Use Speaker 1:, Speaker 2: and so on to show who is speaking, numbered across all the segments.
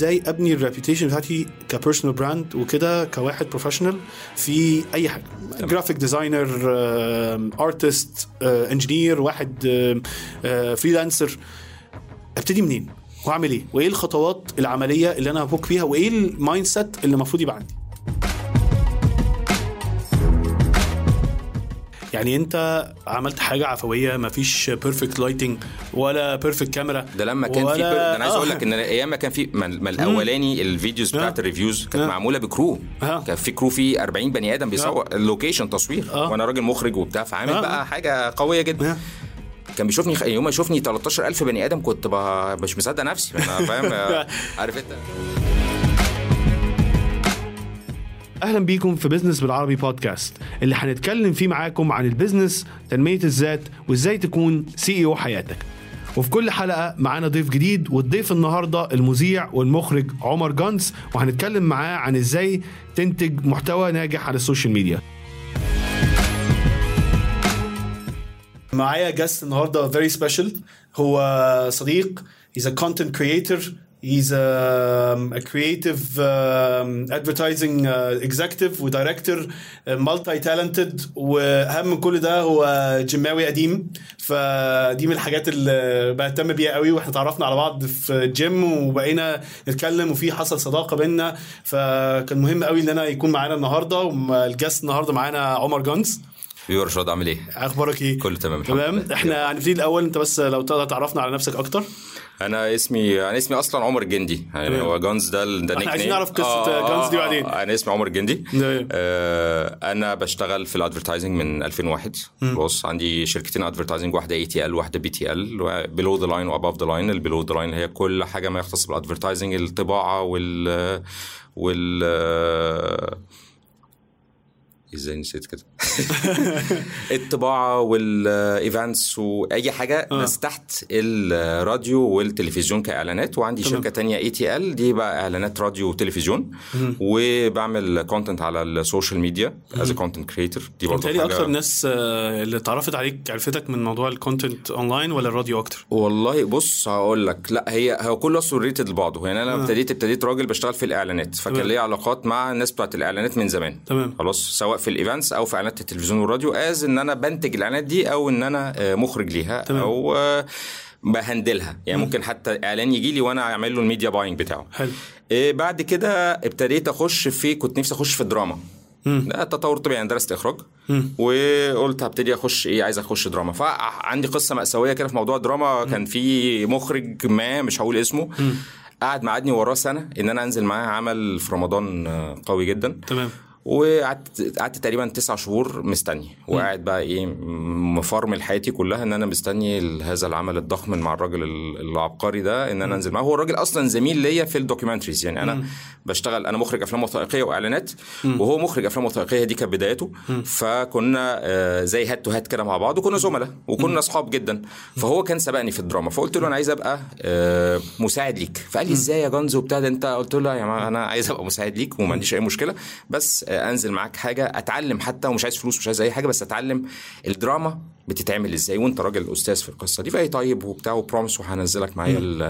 Speaker 1: إزاي ابني ال reputation بتاعتي ك personal brand وكده كواحد professional في أي حاجة. graphic designer artist engineer واحد freelancer ابتدي منين؟ وأعمل إيه؟ وإيه الخطوات العملية اللي أنا هفك فيها؟ وإيه ال mindset اللي المفروض يبقى عندي؟ يعني انت عملت حاجة عفوية مفيش perfect lighting ولا perfect كاميرا
Speaker 2: ده لما كان في
Speaker 1: ولا-
Speaker 2: بر... ده أنا عايز
Speaker 1: آه.
Speaker 2: أقول لك إن أيام ما كان في ما ما الأولاني ال videos بتاعت
Speaker 1: آه.
Speaker 2: ال reviews كانت
Speaker 1: آه.
Speaker 2: معمولة ب crew
Speaker 1: آه.
Speaker 2: كان في crew فيه 40 بني آدم بيصور ال location تصوير
Speaker 1: آه.
Speaker 2: وأنا راجل مخرج وبتاع فعامل
Speaker 1: آه.
Speaker 2: بقى حاجة قوية جدا
Speaker 1: آه.
Speaker 2: كان بيشوفني يوم ما يشوفني 13000 بني آدم كنت. مش مصدق نفسي أنا فاهم عارف أنت
Speaker 1: أهلا بيكم في بيزنس بالعربي بودكاست اللي هنتكلم فيه معاكم عن ال business تنمية الذات وإزاي تكون CEO حياتك. وفي كل حلقة معانا ضيف جديد والضيف النهارده المذيع والمخرج عمر جونز وهنتكلم معاه عن إزاي تنتج محتوى ناجح على السوشيال ميديا. معايا guest النهارده very special هو صديق he's a content creator he's a, a creative um, advertising uh, executive و director multi-talented واهم من كل ده هو جيماوي قديم. فدي من الحاجات اللي بهتم بيها قوي وإحنا اتعرفنا على بعض في الجيم وبقينا نتكلم وفي حصل صداقة بينا فكان مهم قوي إن أنا يكون معانا النهارده وال guest النهارده معانا عمر جونز.
Speaker 2: يور رشاد عامل إيه؟
Speaker 1: أخبارك إيه
Speaker 2: كله تمام
Speaker 1: تمام. إحنا هنبتدي الأول أنت بس لو تقدر تعرفنا على نفسك أكتر
Speaker 2: أنا اسمي أنا اسمي أصلا عمر الجندي يعني. هو جونز ده ده
Speaker 1: إحنا
Speaker 2: nickname.
Speaker 1: عايزين نعرف قصة جونز دي بعدين.
Speaker 2: أنا اسمي عمر
Speaker 1: تمام.
Speaker 2: آه أنا بشتغل في ال advertising من 2001 بص عندي شركتين advertising واحدة ATL واحدة BTL below the line و above the line ال below the line هي كل حاجة ما يختص بال advertising الطباعة وال وال إزاي نسيت كده؟ الطباعة وال events وأي حاجة
Speaker 1: آه.
Speaker 2: بس تحت الراديو والتلفزيون كإعلانات. وعندي
Speaker 1: تمام.
Speaker 2: شركة تانية ATL دي بقى إعلانات راديو وتلفزيون. وبعمل content على السوشيال ميديا از content creator دي برضه حاجة
Speaker 1: أكتر ناس آه، اللي اتعرفت عليك عرفتك من موضوع ال content online ولا الراديو أكتر؟
Speaker 2: والله بص هقول لك. لا هي هو كله أصلا related لبعضه. يعني أنا لما ابتديت ابتديت راجل بشتغل في الإعلانات. فكان. ليا علاقات مع الناس بتاعت الإعلانات من زمان.
Speaker 1: تمام.
Speaker 2: خلاص سواء في ال events أو في إعلانات التلفزيون والراديو as إن أنا بنتج الإعلانات دي أو إن أنا آه، مخرج ليها
Speaker 1: تمام.
Speaker 2: أو آه، ب handle ها. يعني ممكن حتى إعلان يجي لي وأنا أعمل له ال media buying بتاعه.
Speaker 1: حلو.
Speaker 2: إيه بعد كده ابتديت أخش في كنت نفسي أخش في الدراما. ده تطور طبيعي يعني درست إخراج. وقلت هبتدي أخش إيه عايز أخش دراما. فعندي قصة مأساوية كده في موضوع الدراما. كان في مخرج ما مش هقول اسمه قعد معادني وراه سنة إن أنا أنزل معاه عمل في رمضان آه، قوي جدا.
Speaker 1: تمام.
Speaker 2: وقعدت قعدت تقريبا تسع شهور مستني. وقاعد بقى إيه م- مفرمل حياتي كلها إن أنا مستني هذا العمل الضخم مع الراجل ال- العبقري ده إن أنا أنزل معاه. هو الراجل أصلا زميل ليا في ال documentaries. يعني أنا بشتغل أنا مخرج أفلام وثائقية وإعلانات وهو مخرج أفلام وثائقية. دي كانت بدايته فكنا آه، زي head to head كده مع بعض وكنا زملاء وكنا أصحاب جدا. فهو كان سبقني في الدراما. فقلت له أنا عايز أبقى آه، مساعد ليك. فقال لي إزاي يا جونز وبتاع ده؟ أنت قلت له يا جماعة أنا عايز أبقى مساعد ليك وما عنديش أي مشكلة. بس انزل معاك حاجة اتعلم حتى ومش عايز فلوس مش عايز أي حاجة بس اتعلم الدراما بتتعمل إزاي وأنت راجل أستاذ في القصة دي. فأي طيب وبتاع و promise وهنزلك معايا ال-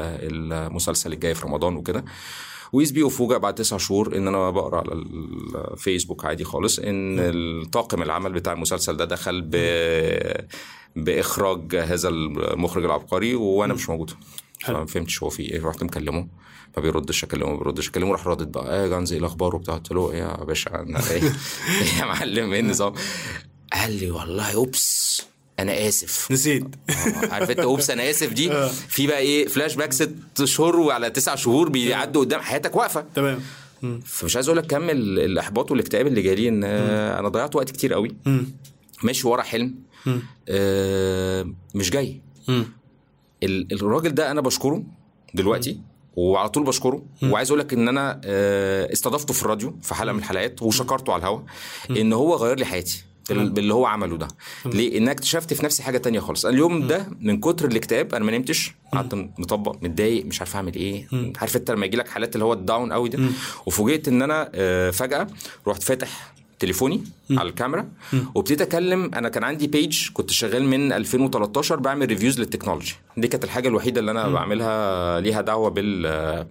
Speaker 2: المسلسل الجاي في رمضان وكده. ويز بي افوجئ بعد تسع شهور إن أنا بقرأ على الفيسبوك عادي خالص إن الطاقم العمل بتاع المسلسل ده دخل ب بإخراج هذا المخرج العبقري وأنا مش موجود. فما فهمتش هو في إيه رحت مكلمه ما بيردش أكلمه ما بيردش أكلمه راح رادد بقى إيه يا جانزي إيه الأخبار؟ وبتاع قلت له إيه يا باشا أنا إيه؟ إيه يا معلم إيه النظام؟ قال لي والله oops أنا آسف.
Speaker 1: نسيت.
Speaker 2: آه، عارف أنت oops أنا آسف دي؟ في بقى إيه فلاش باك ست شهور وعلى تسع شهور بيعدوا قدام حياتك واقفة.
Speaker 1: تمام.
Speaker 2: فمش عايز أقول لك كم ال- الإحباط والإكتئاب اللي جالي إن آه، أنا ضيعت وقت كتير قوي. ماشي ورا حلم. آه، مش جاي. الراجل ده أنا بشكره دلوقتي وعلى طول بشكره. وعايز أقول لك إن أنا آه، استضفته في الراديو في حلقة من الحلقات وشكرته على الهوا إن هو غير لي حياتي بال- باللي هو عمله ده. ليه؟ إن أنا اكتشفت في نفسي حاجة تانية خالص. أنا اليوم ده من كتر الاكتئاب أنا ما نمتش قعدت مطبق متضايق مش عارف أعمل إيه. عارف أنت لما يجي لك حالات اللي هو ال down قوي ده؟ وفوجئت إن أنا آه، فجأة رحت فاتح تليفوني على الكاميرا وابتديت أكلم أنا كان عندي page كنت شغال من 2013 بعمل reviews للتكنولوجي دي كانت الحاجة الوحيدة اللي أنا بعملها ليها دعوة بال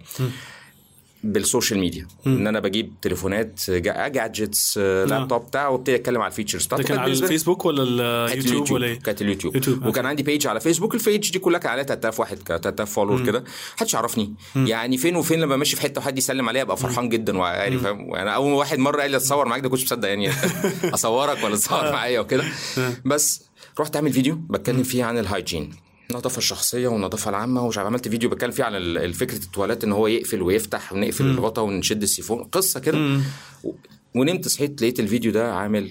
Speaker 2: بالسوشيال ميديا إن أنا بجيب تليفونات جا- gadgets آه، لابتوب بتاع وابتدي أتكلم على ال features
Speaker 1: ده
Speaker 2: بتاعته
Speaker 1: كان على الفيسبوك ولا اليوتيوب ولا إيه؟
Speaker 2: كانت اليوتيوب.
Speaker 1: يوتيوب،
Speaker 2: وكان عندي page على فيسبوك ال page دي كلها كان عليها 3000 واحد 3000 follower كده. محدش يعرفني. يعني فين وفين لما ماشي في حتة وحد يسلم عليا ابقى فرحان جدا وعاري فاهم؟ أنا أول واحد مرة قال لي أتصور معاك ده كنتش مصدق يعني أصورك ولا تصور معايا وكده. بس رحت اعمل فيديو بتكلم فيه عن ال hygiene النظافة الشخصية والنظافة العامة ومش عملت فيديو بتكلم فيه عن فكرة التواليت إن هو يقفل ويفتح ونقفل الغطا ونشد السيفون قصة كده. ونمت صحيت لقيت الفيديو ده عامل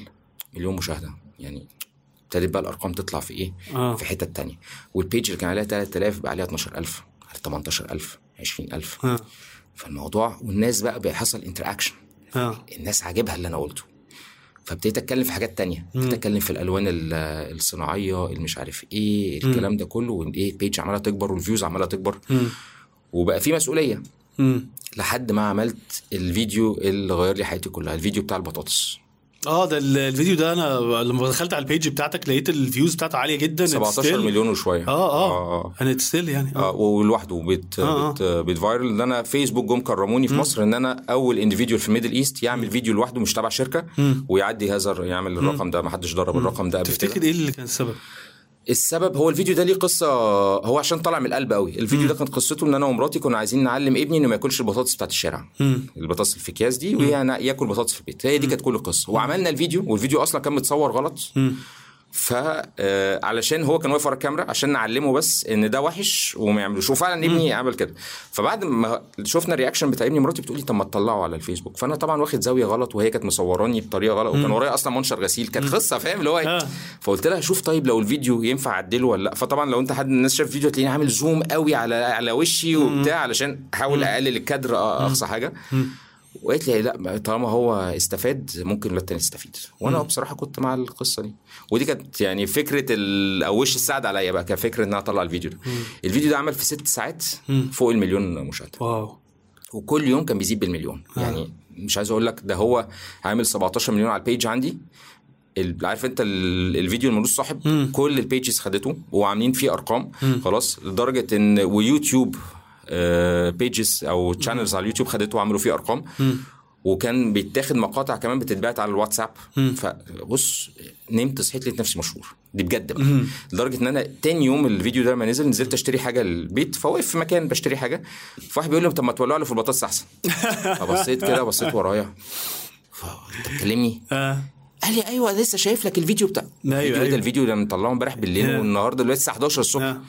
Speaker 2: مليون مشاهدة. يعني ابتدت بقى الأرقام تطلع في إيه؟
Speaker 1: آه.
Speaker 2: في حتة تانية. وال page اللي كان عليها 3000 بقى عليها 12000 على 18000 20000
Speaker 1: آه.
Speaker 2: فالموضوع والناس بقى بيحصل interaction
Speaker 1: آه.
Speaker 2: الناس عاجبها اللي أنا قلته. فابتديت اتكلم في حاجات تانية. ابتديت اتكلم في الألوان ال- الصناعية اللي مش عارف إيه الكلام ده كله وايه ال page عمالة تكبر وال views عمالة تكبر. وبقى في مسؤولية.
Speaker 1: مم.
Speaker 2: لحد ما عملت الفيديو اللي غير لي حياتي كلها الفيديو بتاع البطاطس.
Speaker 1: آه ده ال- الفيديو ده أنا لما دخلت على ال page بتاعتك لقيت ال views بتاعته عالية جدا
Speaker 2: 17
Speaker 1: It's still-
Speaker 2: مليون وشوية.
Speaker 1: آه آه
Speaker 2: آه
Speaker 1: أنا still يعني
Speaker 2: آه.
Speaker 1: آه
Speaker 2: ولوحده بت
Speaker 1: آه،
Speaker 2: بت بت viral ان أنا فيسبوك جم كرموني في مصر إن أنا أول individual في ال Middle East يعمل فيديو لوحده مش تبع شركة ويعدي هذا يعمل الرقم ده. ما حدش ضرب الرقم ده قبل
Speaker 1: تفتكر إيه اللي كان السبب؟
Speaker 2: السبب هو الفيديو ده ليه قصة هو عشان طلع من القلب قوي. الفيديو ده كانت قصته إن أنا ومراتي كنا عايزين نعلم ابني إنه ما ياكلش البطاطس بتاعت الشارع. البطاطس اللي في اكياس دي ويعني ياكل بطاطس في البيت. هي دي كانت كل القصة. وعملنا الفيديو والفيديو أصلا كان متصور غلط. ف آه، علشان هو كان واقف ورا الكاميرا عشان نعلمه بس إن ده وحش وما يعملوش. وفعلا ابني عمل كده. فبعد ما شفنا ال reaction بتاع ابني مراتي بتقول لي طب ما تطلعه على الفيسبوك. فأنا طبعا واخد زاوية غلط وهي كانت مصوراني بطريقة غلط وكان ورايا أصلا منشر غسيل. كانت قصة فاهم؟ اللي هو إيه؟
Speaker 1: آه.
Speaker 2: فقلت لها شوف طيب لو الفيديو ينفع أعدله ولا لأ. فطبعا لو أنت حد من الناس شاف الفيديو هتلاقيني عامل زوم قوي على على وشي وبتاع علشان أحاول أقلل الكادر أقصى حاجة. وقالت لي لا طالما هو استفاد ممكن الواد التاني يستفيد. وأنا بصراحة كنت مع القصة دي. ودي كانت يعني فكرة ال- أو وش السعد عليا بقى كفكره إن أنا أطلع الفيديو ده. الفيديو ده عمل في ست ساعات فوق المليون مشاهدة.
Speaker 1: واو.
Speaker 2: وكل يوم كان بيزيد بالمليون. يعني مش عايز أقول لك ده هو عامل 17 مليون على ال page عندي. عارف أنت ال- الفيديو الملوش صاحب؟ كل ال pages خدته. وعاملين فيه أرقام. خلاص لدرجة إن ويوتيوب pages أو channels على اليوتيوب خدته وعملوا فيه أرقام. وكان بيتاخد مقاطع كمان بتتبعت على الواتساب. فبص نمت صحيت لقيت نفسي مشهور. دي بجد بقى. لدرجة إن أنا تاني يوم الفيديو ده لما نزل نزلت أشتري حاجة للبيت فوقف في مكان بشتري حاجة. فواحد بيقول لي طب ما تولع له في البطاطس أحسن. فبصيت كده بصيت ورايا. انت بتكلمني
Speaker 1: آه.
Speaker 2: قال لي أيوه لسه شايف لك الفيديو بتاع
Speaker 1: أيوة،
Speaker 2: الفيديو
Speaker 1: أيوة.
Speaker 2: ده الفيديو ده مطلعه امبارح بالليل
Speaker 1: Yeah.
Speaker 2: والنهاردة دلوقتي الساعة 11 الصبح.
Speaker 1: آه.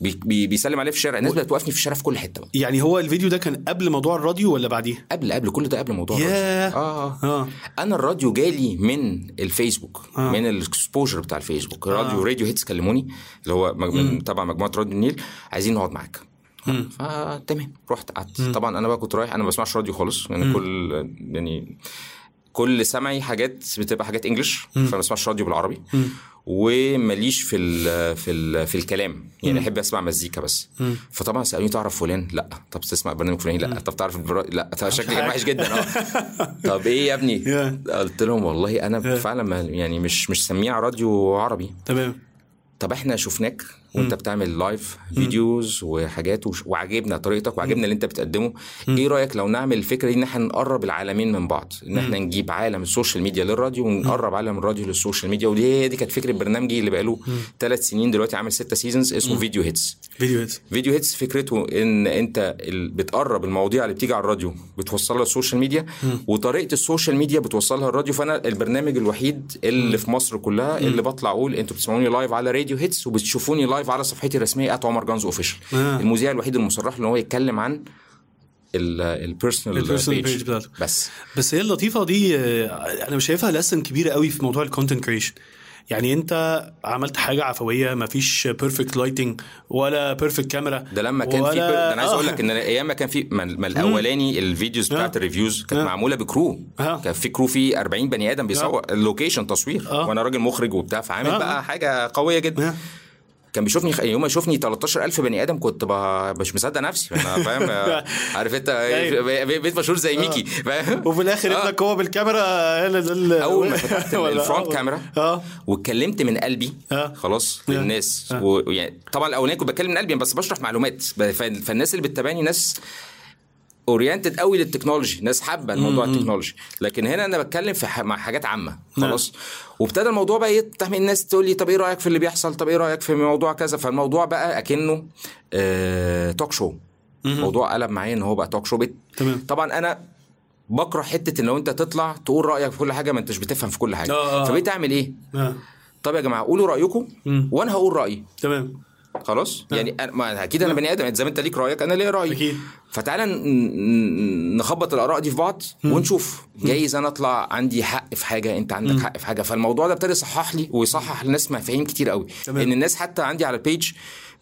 Speaker 2: بي بي بيسلم عليه في الشارع. الناس بقت توقفني في الشارع في كل حتة بقى.
Speaker 1: يعني هو الفيديو ده كان قبل موضوع الراديو ولا بعديه؟
Speaker 2: قبل قبل. كل ده قبل موضوع. الراديو. آه
Speaker 1: آه.
Speaker 2: أنا الراديو جالي من الفيسبوك آه. من ال exposure بتاع الفيسبوك. راديو راديو هيتس كلموني اللي هو مج... من تبع مجموعة راديو النيل. عايزين نقعد معاك. فتمام رحت قعدت. طبعا أنا بقى كنت رايح أنا ما بسمعش راديو خالص. يعني كل يعني كل سمعي حاجات بتبقى حاجات انجلش فما بسمعش راديو بالعربي. وماليش في ال في ال في الكلام يعني أحب أسمع مزيكا بس. فطبعا سألوني تعرف فلان؟ لأ. طب تسمع برنامج فلاني؟ لأ. طب تعرف البرا... لأ. طب شكلي كان وحش جدا آه. طب إيه يا ابني؟
Speaker 1: Yeah.
Speaker 2: قلت لهم والله أنا فعلا يعني مش مش سميع راديو عربي.
Speaker 1: تمام.
Speaker 2: طب إحنا شفناك وانت بتعمل live videos وحاجات وعجبنا طريقتك وعجبنا اللي انت بتقدمه. إيه رأيك لو نعمل الفكرة دي ان إحنا نقرب العالمين من بعض؟ ان إحنا نجيب عالم ال social media للراديو ونقرب عالم الراديو لل social media. ودي دي كانت فكرة برنامجي اللي بقاله ثلاث سنين دلوقتي عامل ستة seasons اسمه راديو هيتس
Speaker 1: راديو هيتس
Speaker 2: راديو هيتس فكرته إن أنت بتقرب المواضيع اللي بتيجي على الراديو بتوصلها لل social media وطريقة ال social media بتوصلها الراديو. فأنا البرنامج الوحيد اللي في مصر كلها اللي بطلع أقول أنتوا بتسمعوني live على راديو هيتس وبتشوفوني live على صفحتي الرسمية at عمر جانز official
Speaker 1: آه.
Speaker 2: المذيع الوحيد المصرح إن هو يتكلم عن ال
Speaker 1: personal page بتاعته
Speaker 2: بس
Speaker 1: بس هي اللطيفة دي آه، أنا مش شايفها لسن كبيره قوي في موضوع ال content creation يعني أنت عملت حاجة عفوية ما فيش perfect lighting ولا perfect كاميرا
Speaker 2: ده لما كان في
Speaker 1: ولا-
Speaker 2: ده أنا عايز
Speaker 1: آه.
Speaker 2: أقول لك إن أيام ما كان في ما الأولاني ال videos بتاعت
Speaker 1: آه.
Speaker 2: ال reviews كانت
Speaker 1: آه.
Speaker 2: معمولة ب crew
Speaker 1: آه.
Speaker 2: كان في crew فيه 40 بني آدم بيصور ال location تصوير
Speaker 1: آه.
Speaker 2: وأنا راجل مخرج وبتاع فعامل
Speaker 1: آه.
Speaker 2: بقى حاجة قوية جدا
Speaker 1: آه.
Speaker 2: كان بيشوفني يوم ما يشوفني 13000 بني آدم كنت ب- مش مصدق نفسي أنا فاهم عارف انت. بيت مشهور زي ميكي فاهم
Speaker 1: وفي الآخر
Speaker 2: آه.
Speaker 1: ابنك هو بالكاميرا
Speaker 2: أول ما فتحت
Speaker 1: ال
Speaker 2: front camera
Speaker 1: آه
Speaker 2: واتكلمت من قلبي
Speaker 1: آه.
Speaker 2: خلاص
Speaker 1: آه.
Speaker 2: للناس
Speaker 1: آه.
Speaker 2: ويعني طبعا الاولاني كنت بتكلم من قلبي بس بشرح معلومات فالناس اللي بتتابعني ناس oriented قوي لل technology. ناس حابة الموضوع ال technology. لكن هنا أنا بتكلم في ح... مع حاجات عامة. خلاص. وابتدى الموضوع بقى يفتح من الناس تقول لي طب إيه رأيك في اللي بيحصل؟ طب إيه رأيك في موضوع كذا؟ فالموضوع بقى أكنه آه... talk show الموضوع قلب معايا إن هو بقى talk show بت...
Speaker 1: تمام.
Speaker 2: طبعا أنا بكره حتة إن لو أنت تطلع تقول رأيك في كل حاجة ما أنتش بتفهم في كل حاجة.
Speaker 1: آه، آه.
Speaker 2: فبقيت أعمل إيه؟
Speaker 1: آه.
Speaker 2: طب يا جماعة قولوا رأيكم وأنا هقول رأيي.
Speaker 1: تمام.
Speaker 2: خلاص؟ يعني أنا ما أكيد أنا بني آدم زي ما أنت ليك رأيك أنا ليا رأيي.
Speaker 1: أكيد.
Speaker 2: فتعالى نخبط الآراء دي في بعض ونشوف. جايز أنا أطلع عندي حق في حاجة أنت عندك حق في حاجة. فالموضوع ده ابتدى يصحح لي ويصحح للناس مفاهيم كتير قوي.
Speaker 1: تمام.
Speaker 2: إن الناس حتى عندي على ال page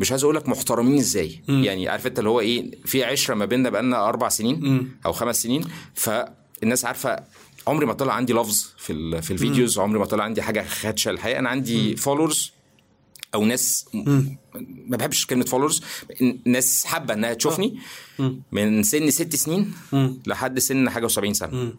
Speaker 2: مش عايز أقول لك محترمين إزاي. يعني عارف أنت اللي هو إيه؟ في عشرة ما بيننا بقالنا أربع سنين أو خمس سنين. فالناس عارفة عمري ما طلع عندي لفظ في في ال videos عمري ما طلع عندي حاجة خدشة. الحقيقة أنا عندي followers أو ناس ما بحبش كلمة followers ناس حابة إنها تشوفني من سن ست سنين لحد سن حاجة و70 سنة.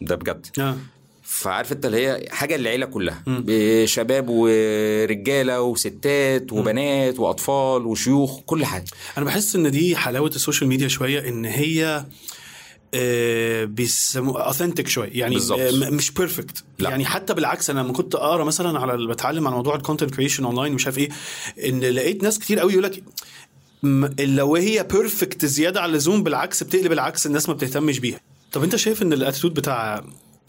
Speaker 2: ده بجد.
Speaker 1: آه.
Speaker 2: فعارف أنت اللي هي حاجة للعيلة كلها. بشباب ورجالة وستات وبنات وأطفال وشيوخ كل حاجة.
Speaker 1: أنا بحس إن دي حلاوة ال social media شوية إن هي آه، بيسموها authentic شوية يعني. آه، م- مش perfect
Speaker 2: لا.
Speaker 1: يعني حتى بالعكس أنا لما كنت أقرأ مثلا على بتعلم عن موضوع ال content creation online ومش عارف إيه إن لقيت ناس كتير قوي يقول لك لو هي perfect زيادة عن اللزوم بالعكس بتقلب العكس الناس ما بتهتمش بيها طب أنت شايف إن ال attitude بتاع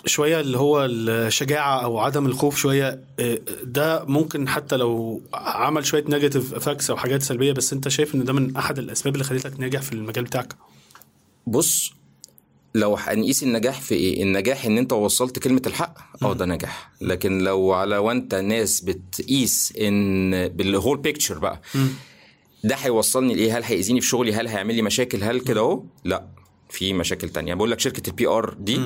Speaker 1: شوية اللي هو الشجاعة أو عدم الخوف شوية آه، ده ممكن حتى لو عمل شوية negative effects أو حاجات سلبية بس أنت شايف إن ده من أحد الأسباب اللي خلتك ناجح في المجال بتاعك
Speaker 2: بص لو هنقيس النجاح في إيه؟ النجاح إن أنت وصلت كلمة الحق أه ده نجاح. لكن لو على وأنت ناس بتقيس إن بال whole picture بقى ده هيوصلني لإيه؟ هل هيأذيني في شغلي؟ هل هيعمل لي مشاكل؟ هل كده أهو؟ لا في مشاكل تانية. بقول لك شركة ال PR دي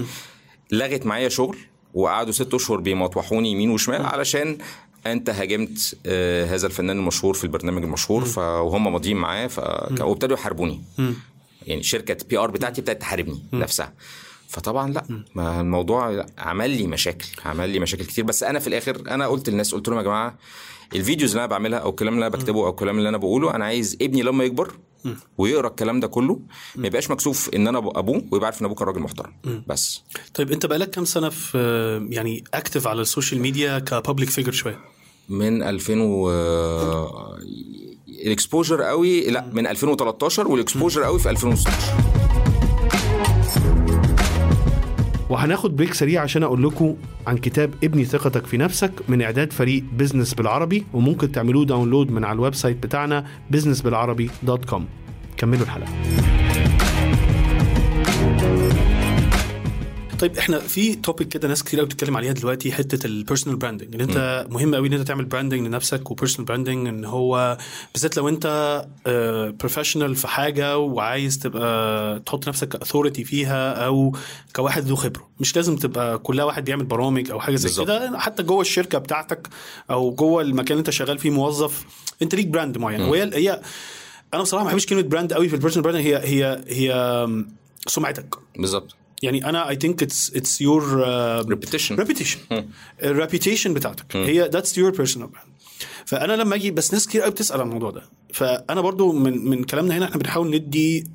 Speaker 2: لغت معايا شغل وقعدوا ست أشهر بيمطوحوني يمين وشمال علشان أنت هاجمت آه هذا الفنان المشهور في البرنامج المشهور فهم ماضيين معاه. وابتدوا يحاربوني. يعني شركة PR بتاعتي ابتدت تحاربني نفسها. فطبعا لا ما الموضوع عمل لي مشاكل عمل لي مشاكل كتير. بس أنا في الآخر أنا قلت للناس قلت لهم يا جماعة ال videos اللي أنا بعملها أو الكلام اللي أنا بكتبه أو الكلام اللي أنا بقوله أنا عايز ابني لما يكبر ويقرأ الكلام ده كله ما يبقاش مكسوف إن أنا أبوه ويبقى عارف إن أبوه كان راجل محترم. بس.
Speaker 1: طيب أنت بقالك كام سنة في يعني active على ال social media ك public figure شوية؟
Speaker 2: من 2000 و ال exposure قوي لا من 2013 وال exposure قوي في 2016
Speaker 1: وهناخد break سريع عشان أقول لكم عن كتاب ابني ثقتك في نفسك من إعداد فريق business بالعربي وممكن تعملوه download من على ال website بتاعنا business بالعربي dot com كملوا الحلقة. طيب إحنا في topic كده ناس كتير قوي بتتكلم عليها دلوقتي حتة ال personal branding إن أنت مهم قوي إن أنت تعمل branding لنفسك و personal branding إن هو بالذات لو أنت professional في حاجة وعايز تبقى تحط نفسك authority فيها أو كواحد ذو خبرة. مش لازم تبقى كلها واحد بيعمل برامج أو حاجة زي. كده حتى جوه الشركة بتاعتك أو جوه المكان اللي أنت شغال فيه موظف أنت ليك brand معين. وهي هي أنا بصراحة ما بحبش كلمة brand قوي في ال personal branding هي هي هي سمعتك.
Speaker 2: بالظبط.
Speaker 1: يعني أنا I think it's it's your
Speaker 2: reputation
Speaker 1: reputation ال reputation بتاعتك. هي that's your personal brand فأنا لما أجي بس ناس كتير قوي بتسأل عن الموضوع ده. فأنا برضو من من كلامنا هنا إحنا بنحاول ندي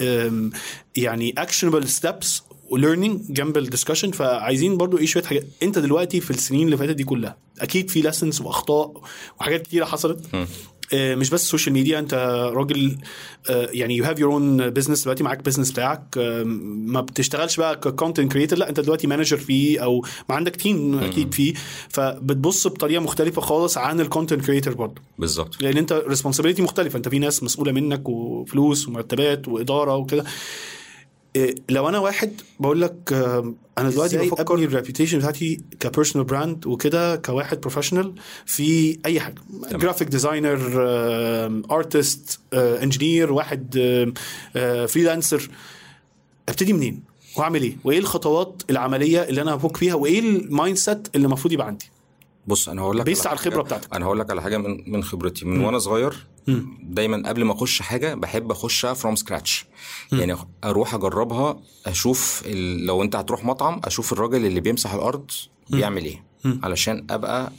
Speaker 1: يعني actionable steps و learning جنب ال discussion فعايزين برضو إيه شوية حاجات. أنت دلوقتي في السنين اللي فاتت دي كلها أكيد في lessons وأخطاء وحاجات كتيرة حصلت. آه، مش بس ال social media انت راجل آه، يعني you have your own business دلوقتي معاك business بتاعك آه، ما بتشتغلش بقى ك content creator لا انت دلوقتي manager فيه أو ما عندك team أكيد فيه فبتبص بطريقة مختلفة خالص عن ال content creator برضه.
Speaker 2: بالظبط.
Speaker 1: لأن انت responsibility مختلفة انت في ناس مسؤولة منك وفلوس ومرتبات وإدارة وكده. لو أنا واحد بقول لك آه، أنا دلوقتي بفكر ابني ال reputation بتاعتي ك personal brand وكده كواحد professional في أي حاجة. graphic designer artist engineer واحد freelancer أبتدي منين؟ وأعمل إيه؟ وإيه الخطوات العملية اللي أنا هفك فيها؟ وإيه ال mindset اللي المفروض يبقى عندي؟
Speaker 2: بص أنا هقول لك
Speaker 1: based على الخبرة بتاعتك.
Speaker 2: أنا هقول لك على حاجة من من خبرتي. من وأنا صغير دايما قبل ما أخش حاجة بحب أخشها from scratch يعني أروح أجربها أشوف ال... لو أنت هتروح مطعم أشوف الراجل اللي بيمسح الأرض بيعمل إيه. علشان أبقى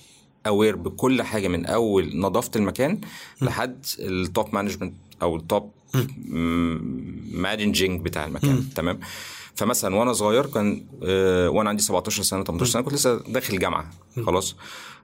Speaker 2: aware بكل حاجة من أول نظافة المكان لحد ال top management أو ال top managing بتاع المكان. تمام؟ فمثلا وأنا صغير كان آه، وأنا عندي 17 سنة 18 سنة كنت لسه داخل جامعة. خلاص؟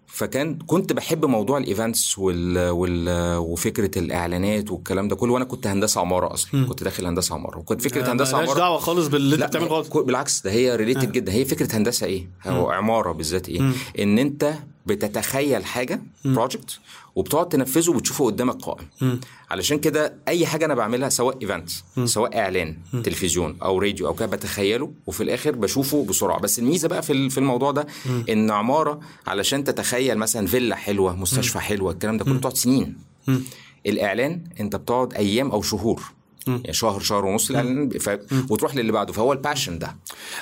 Speaker 2: فكان كنت بحب موضوع ال events وال... وال... وفكرة الإعلانات والكلام ده كله. وأنا كنت هندسة عمارة أصلا. كنت داخل هندسة عمارة. وكنت فكرة هندسة
Speaker 1: مالهاش
Speaker 2: عمارة
Speaker 1: دعوة خالص باللي
Speaker 2: أنت
Speaker 1: بتعمله
Speaker 2: بالعكس ده هي related جدا. هي فكرة هندسة إيه؟ أو عمارة بالذات إيه؟ إن أنت بتتخيل حاجة project وبتقعد تنفذه وبتشوفه قدامك قائم. علشان كده أي حاجة أنا بعملها سواء event سواء إعلان تلفزيون أو راديو أو كده بتخيله وفي الآخر بشوفه بسرعة. بس الميزة بقى في في الموضوع ده إن عمارة علشان تتخيل مثلا فيلا حلوة مستشفى حلوة الكلام ده كله بتقعد سنين. الإعلان أنت بتقعد أيام أو شهور. يعني شهر شهر ونص الاعلان ف... وتروح للي بعده. فهو ال passion ده.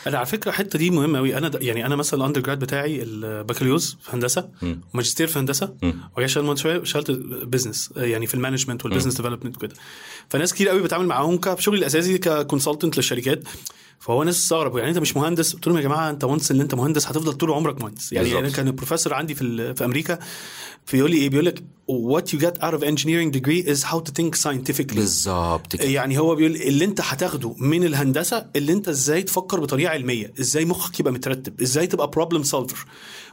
Speaker 1: أنا على فكرة الحتة دي مهمة قوي أنا د- يعني أنا مثلا ال undergrad بتاعي البكالوريوس في هندسة ماجستير في هندسة وهي شغال شوية اشتغلت business يعني في ال management وال business development وكده. فناس كتير قوي بتعامل معاهم كشغلي الأساسي ك consultant للشركات. فهو ناس استغربوا يعني أنت مش مهندس؟ قلت لهم يا جماعة أنت once اللي أنت مهندس هتفضل طول عمرك مهندس. يعني. أنا كان البروفيسور عندي في في أمريكا بيقول لي إيه؟ بيقول لك what you get out of engineering degree is how to think scientifically.
Speaker 2: بالظبط
Speaker 1: يعني هو بيقول اللي أنت هتاخده من الهندسة اللي أنت إزاي تفكر بطريقة علمية إزاي مخك يبقى مترتب إزاي تبقى problem solver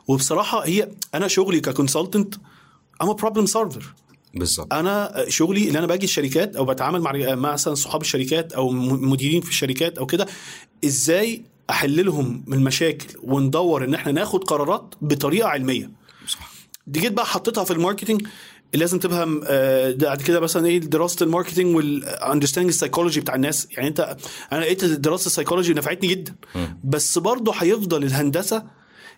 Speaker 1: وبصراحة هي أنا شغلي ك consultant أنا problem solver
Speaker 2: بالظبط.
Speaker 1: أنا شغلي اللي أنا باجي الشركات أو بتعامل مع مثلا صحاب الشركات أو مديرين في الشركات أو كده إزاي أحل لهم من المشاكل وندور إن إحنا ناخد قرارات بطريقة علمية؟
Speaker 2: صح.
Speaker 1: دي جيت بقى حطيتها في ال marketing لازم تفهم آه، بعد كده مثلا إيه دراسة ال marketing وال understanding ال psychology بتاع الناس. يعني أنت أنا لقيت دراسة السايكولوجي نفعتني جدا. بس برضه هيفضل الهندسة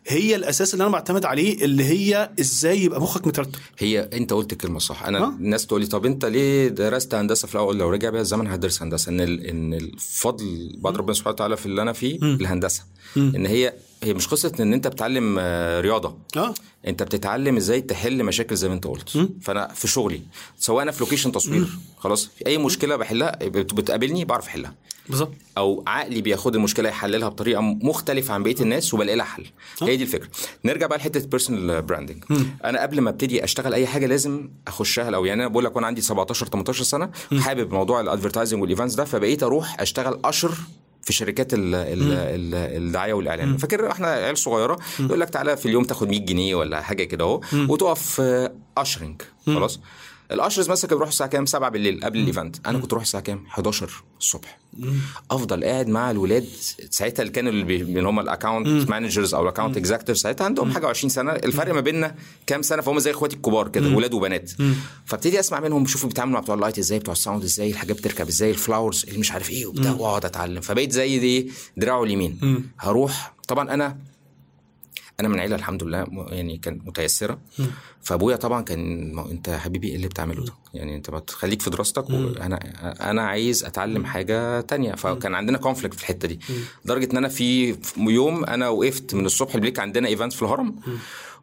Speaker 1: هي الأساس اللي أنا بعتمد عليه اللي هي إزاي يبقى مخك مترتب.
Speaker 2: هي أنت قلت الكلمة صح. أنا
Speaker 1: ها؟
Speaker 2: الناس تقول لي طب أنت ليه درست هندسة في الأول؟ لو رجع بيها الزمن هدرس هندسة. إن ال- إن الفضل بعد ربنا سبحانه وتعالى في اللي أنا فيه الهندسة. إن هي هي مش قصة إن أنت بتتعلم آه، رياضة.
Speaker 1: آه.
Speaker 2: أنت بتتعلم إزاي تحل مشاكل زي ما أنت قلت. فأنا في شغلي سواء أنا في لوكيشن تصوير خلاص في أي مشكلة بحلها بت- بتقابلني بعرف أحلها.
Speaker 1: بالظبط.
Speaker 2: أو عقلي بياخد المشكلة يحللها بطريقة مختلفة عن بقية الناس وبلاقي لها حل. هي دي الفكرة. نرجع بقى لحتة personal branding أنا قبل ما أبتدي أشتغل أي حاجة لازم أخشها الأول. يعني أنا بقول لك وأنا عندي 17 18 سنة حابب موضوع ال advertising وال events ده فبقيت أروح أشتغل usher في شركات ال ال ال الدعاية والإعلان. فاكر إحنا عيال صغيرة يقول لك تعالى في اليوم تاخد 100 جنيه ولا حاجة كده أهو وتقف أشرنج خلاص؟ ال ushers مثلا كانوا بيروحوا الساعة كام؟ 7 بالليل قبل ال event. أنا كنت أروح الساعة كام؟ 11 الصبح. أفضل قاعد مع الولاد. ساعتها اللي كانوا اللي, هم ال account managers أو ال account executive ساعتها عندهم حاجة 20 سنة. الفرق ما بيننا كام سنة؟ فهم زي إخواتي الكبار كده ولاد وبنات. فابتدي أسمع منهم بشوفوا بيتعاملوا مع بتوع ال light إزاي بتوع ال sound إزاي الحاجات بتركب إزاي ال flowers اللي مش عارف إيه وبتاع وأقعد أتعلم. فبقيت زي دي دراعه اليمين. هروح. طبعا أنا أنا من عيلة الحمد لله يعني كان متيسرة. فأبويا طبعا كان أنت حبيبي إيه اللي بتعمله ده؟ يعني أنت ما تخليك في دراستك وأنا أنا عايز أتعلم حاجة تانية. فكان عندنا conflict في الحتة دي. لدرجة إن أنا في يوم أنا وقفت من الصبح ال break عندنا event في الهرم.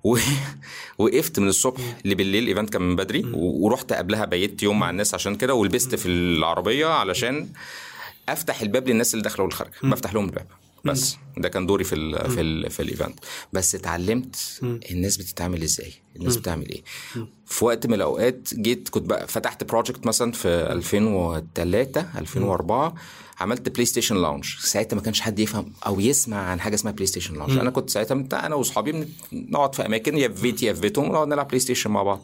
Speaker 2: وقفت من الصبح لبالليل ال event كان من بدري. ورحت قبلها بيت يوم مع الناس عشان كده. ولبست في العربية علشان أفتح الباب للناس اللي داخلة والخارجة. بفتح لهم الباب. بس. ده كان دوري في ال في ال في ال event. بس اتعلمت الناس بتتعامل إزاي الناس بتعمل إيه. في وقت من الأوقات جيت كنت بقى فتحت project مثلا في 2003 2004 عملت بلاي ستيشن lounge ساعتها ما كانش حد يفهم أو يسمع عن حاجة اسمها بلاي ستيشن lounge أنا كنت ساعتها أنا وأصحابي بنقعد في أماكن يا في بيتي يا في بيتهم ونقعد نلعب بلاي ستيشن مع بعض.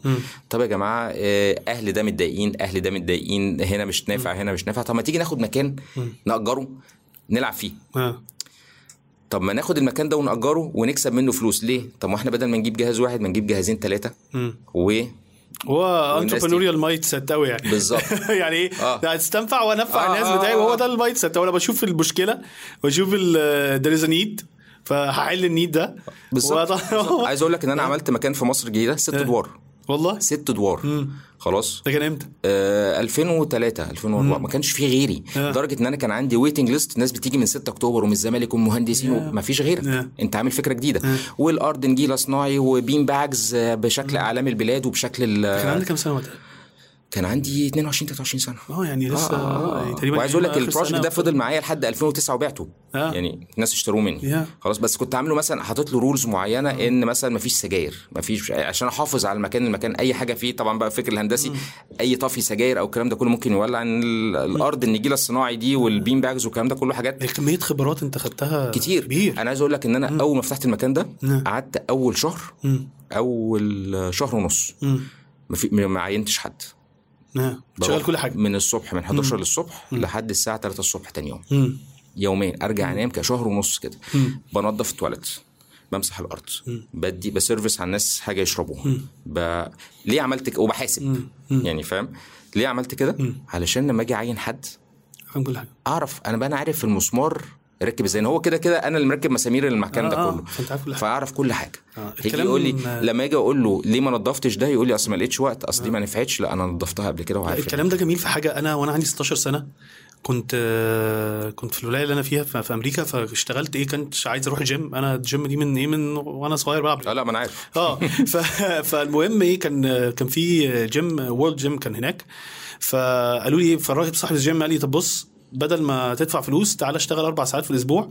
Speaker 2: طب يا جماعة آه، أهل ده متضايقين أهل ده متضايقين هنا مش نافع هنا مش نافع. طب ما تيجي ناخد مكان نأجره نلعب فيه.
Speaker 1: آه.
Speaker 2: طب ما ناخد المكان ده ونأجره ونكسب منه فلوس. ليه؟ طب ما إحنا بدل ما نجيب جهاز واحد ما نجيب جهازين ثلاثة و
Speaker 1: هو entrepreneurial mindset قوي يعني.
Speaker 2: بالظبط.
Speaker 1: يعني إيه؟
Speaker 2: آه.
Speaker 1: هتستنفع وأنفع
Speaker 2: آه،
Speaker 1: الناس
Speaker 2: آه،
Speaker 1: بتاعي
Speaker 2: آه.
Speaker 1: وهو ده ال mindset وأنا بشوف المشكلة بشوف there is need فهحل ال need ده.
Speaker 2: بالظبط. عايز أقول لك إن أنا عملت مكان في مصر الجديدة ست ادوار
Speaker 1: والله؟
Speaker 2: ست ادوار خلاص.
Speaker 1: ده كان إمتى؟
Speaker 2: آه 2003 2004 ما كانش في غيري.
Speaker 1: آه.
Speaker 2: لدرجة إن أنا كان عندي waiting list ناس بتيجي من 6 أكتوبر ومن الزمالك ومهندسين وما فيش غيرك.
Speaker 1: آه.
Speaker 2: أنت عامل فكرة جديدة. والأرض نجيلة صناعي و bean bags آه، بشكل اعلام البلاد وبشكل
Speaker 1: كان عندك كام سنة وقتها؟
Speaker 2: كان عندي 22 23 سنة.
Speaker 1: آه يعني لسه آه يعني تقريبا
Speaker 2: وعايز أقول لك ال
Speaker 1: project
Speaker 2: ده فضل معايا لحد 2009 وبعته.
Speaker 1: آه.
Speaker 2: يعني الناس اشتروه مني.
Speaker 1: يا.
Speaker 2: خلاص بس كنت عامله مثلا حاطط له rules معينة إن مثلا مفيش سجاير مفيش عشان أحافظ على المكان المكان أي حاجة فيه. طبعا بقى الفكر الهندسي أي طفي سجاير أو الكلام ده كله ممكن يولع إن ال- الأرض النجيله الصناعي دي وال bean bags والكلام ده كله حاجات
Speaker 1: كمية خبرات أنت خدتها
Speaker 2: كتير.
Speaker 1: كبير.
Speaker 2: أنا عايز أقول لك إن أنا أول ما فتحت المكان ده. قعدت أول شهر
Speaker 1: مم.
Speaker 2: أول شهر ونص. ما عينتش حد.
Speaker 1: نعم. شغال كل حاجة.
Speaker 2: من الصبح من 11 للصبح لحد الساعة 3 الصبح تاني يوم.
Speaker 1: مم.
Speaker 2: يومين. أرجع أنام كشهر ونص كده.
Speaker 1: مم.
Speaker 2: بنظف التواليت. بمسح الأرض. بدي بسيرفيس على الناس حاجة يشربوها. ب... ليه عملت كده وبحاسب. يعني فاهم؟ ليه عملت كده؟ علشان لما أجي أعين حد
Speaker 1: فاهم كل حاجة.
Speaker 2: أعرف. أنا بقى أنا عارف المسمار ركب إزاي؟ هو كده كده أنا اللي مركب مسامير المكان
Speaker 1: آه،
Speaker 2: ده
Speaker 1: آه،
Speaker 2: كله.
Speaker 1: حاجة.
Speaker 2: فأعرف كل حاجة.
Speaker 1: آه،
Speaker 2: يجي
Speaker 1: الكلام-
Speaker 2: يقول لي لما أجي أقول له ليه ما نضفتش ده؟ يقول لي أصل ما لقيتش وقت. أصل دي ما نفعتش. لا أنا نضفتها قبل كده وعارف
Speaker 1: الكلام ده جميل في حاجة. أنا وأنا عندي 16 سنة كنت آه، كنت في الولاية اللي أنا فيها في أمريكا فاشتغلت إيه؟ كنت عايز أروح الجيم أنا الجيم دي من إيه؟ من وأنا صغير بلعب
Speaker 2: لا لا ما أنا عارف.
Speaker 1: آه. فالمهم إيه؟ كان كان في جيم World Gym كان هناك. فقالوا لي فالراجل صاحب الجيم قال لي طب بص بدل ما تدفع فلوس تعالى اشتغل أربع ساعات في الأسبوع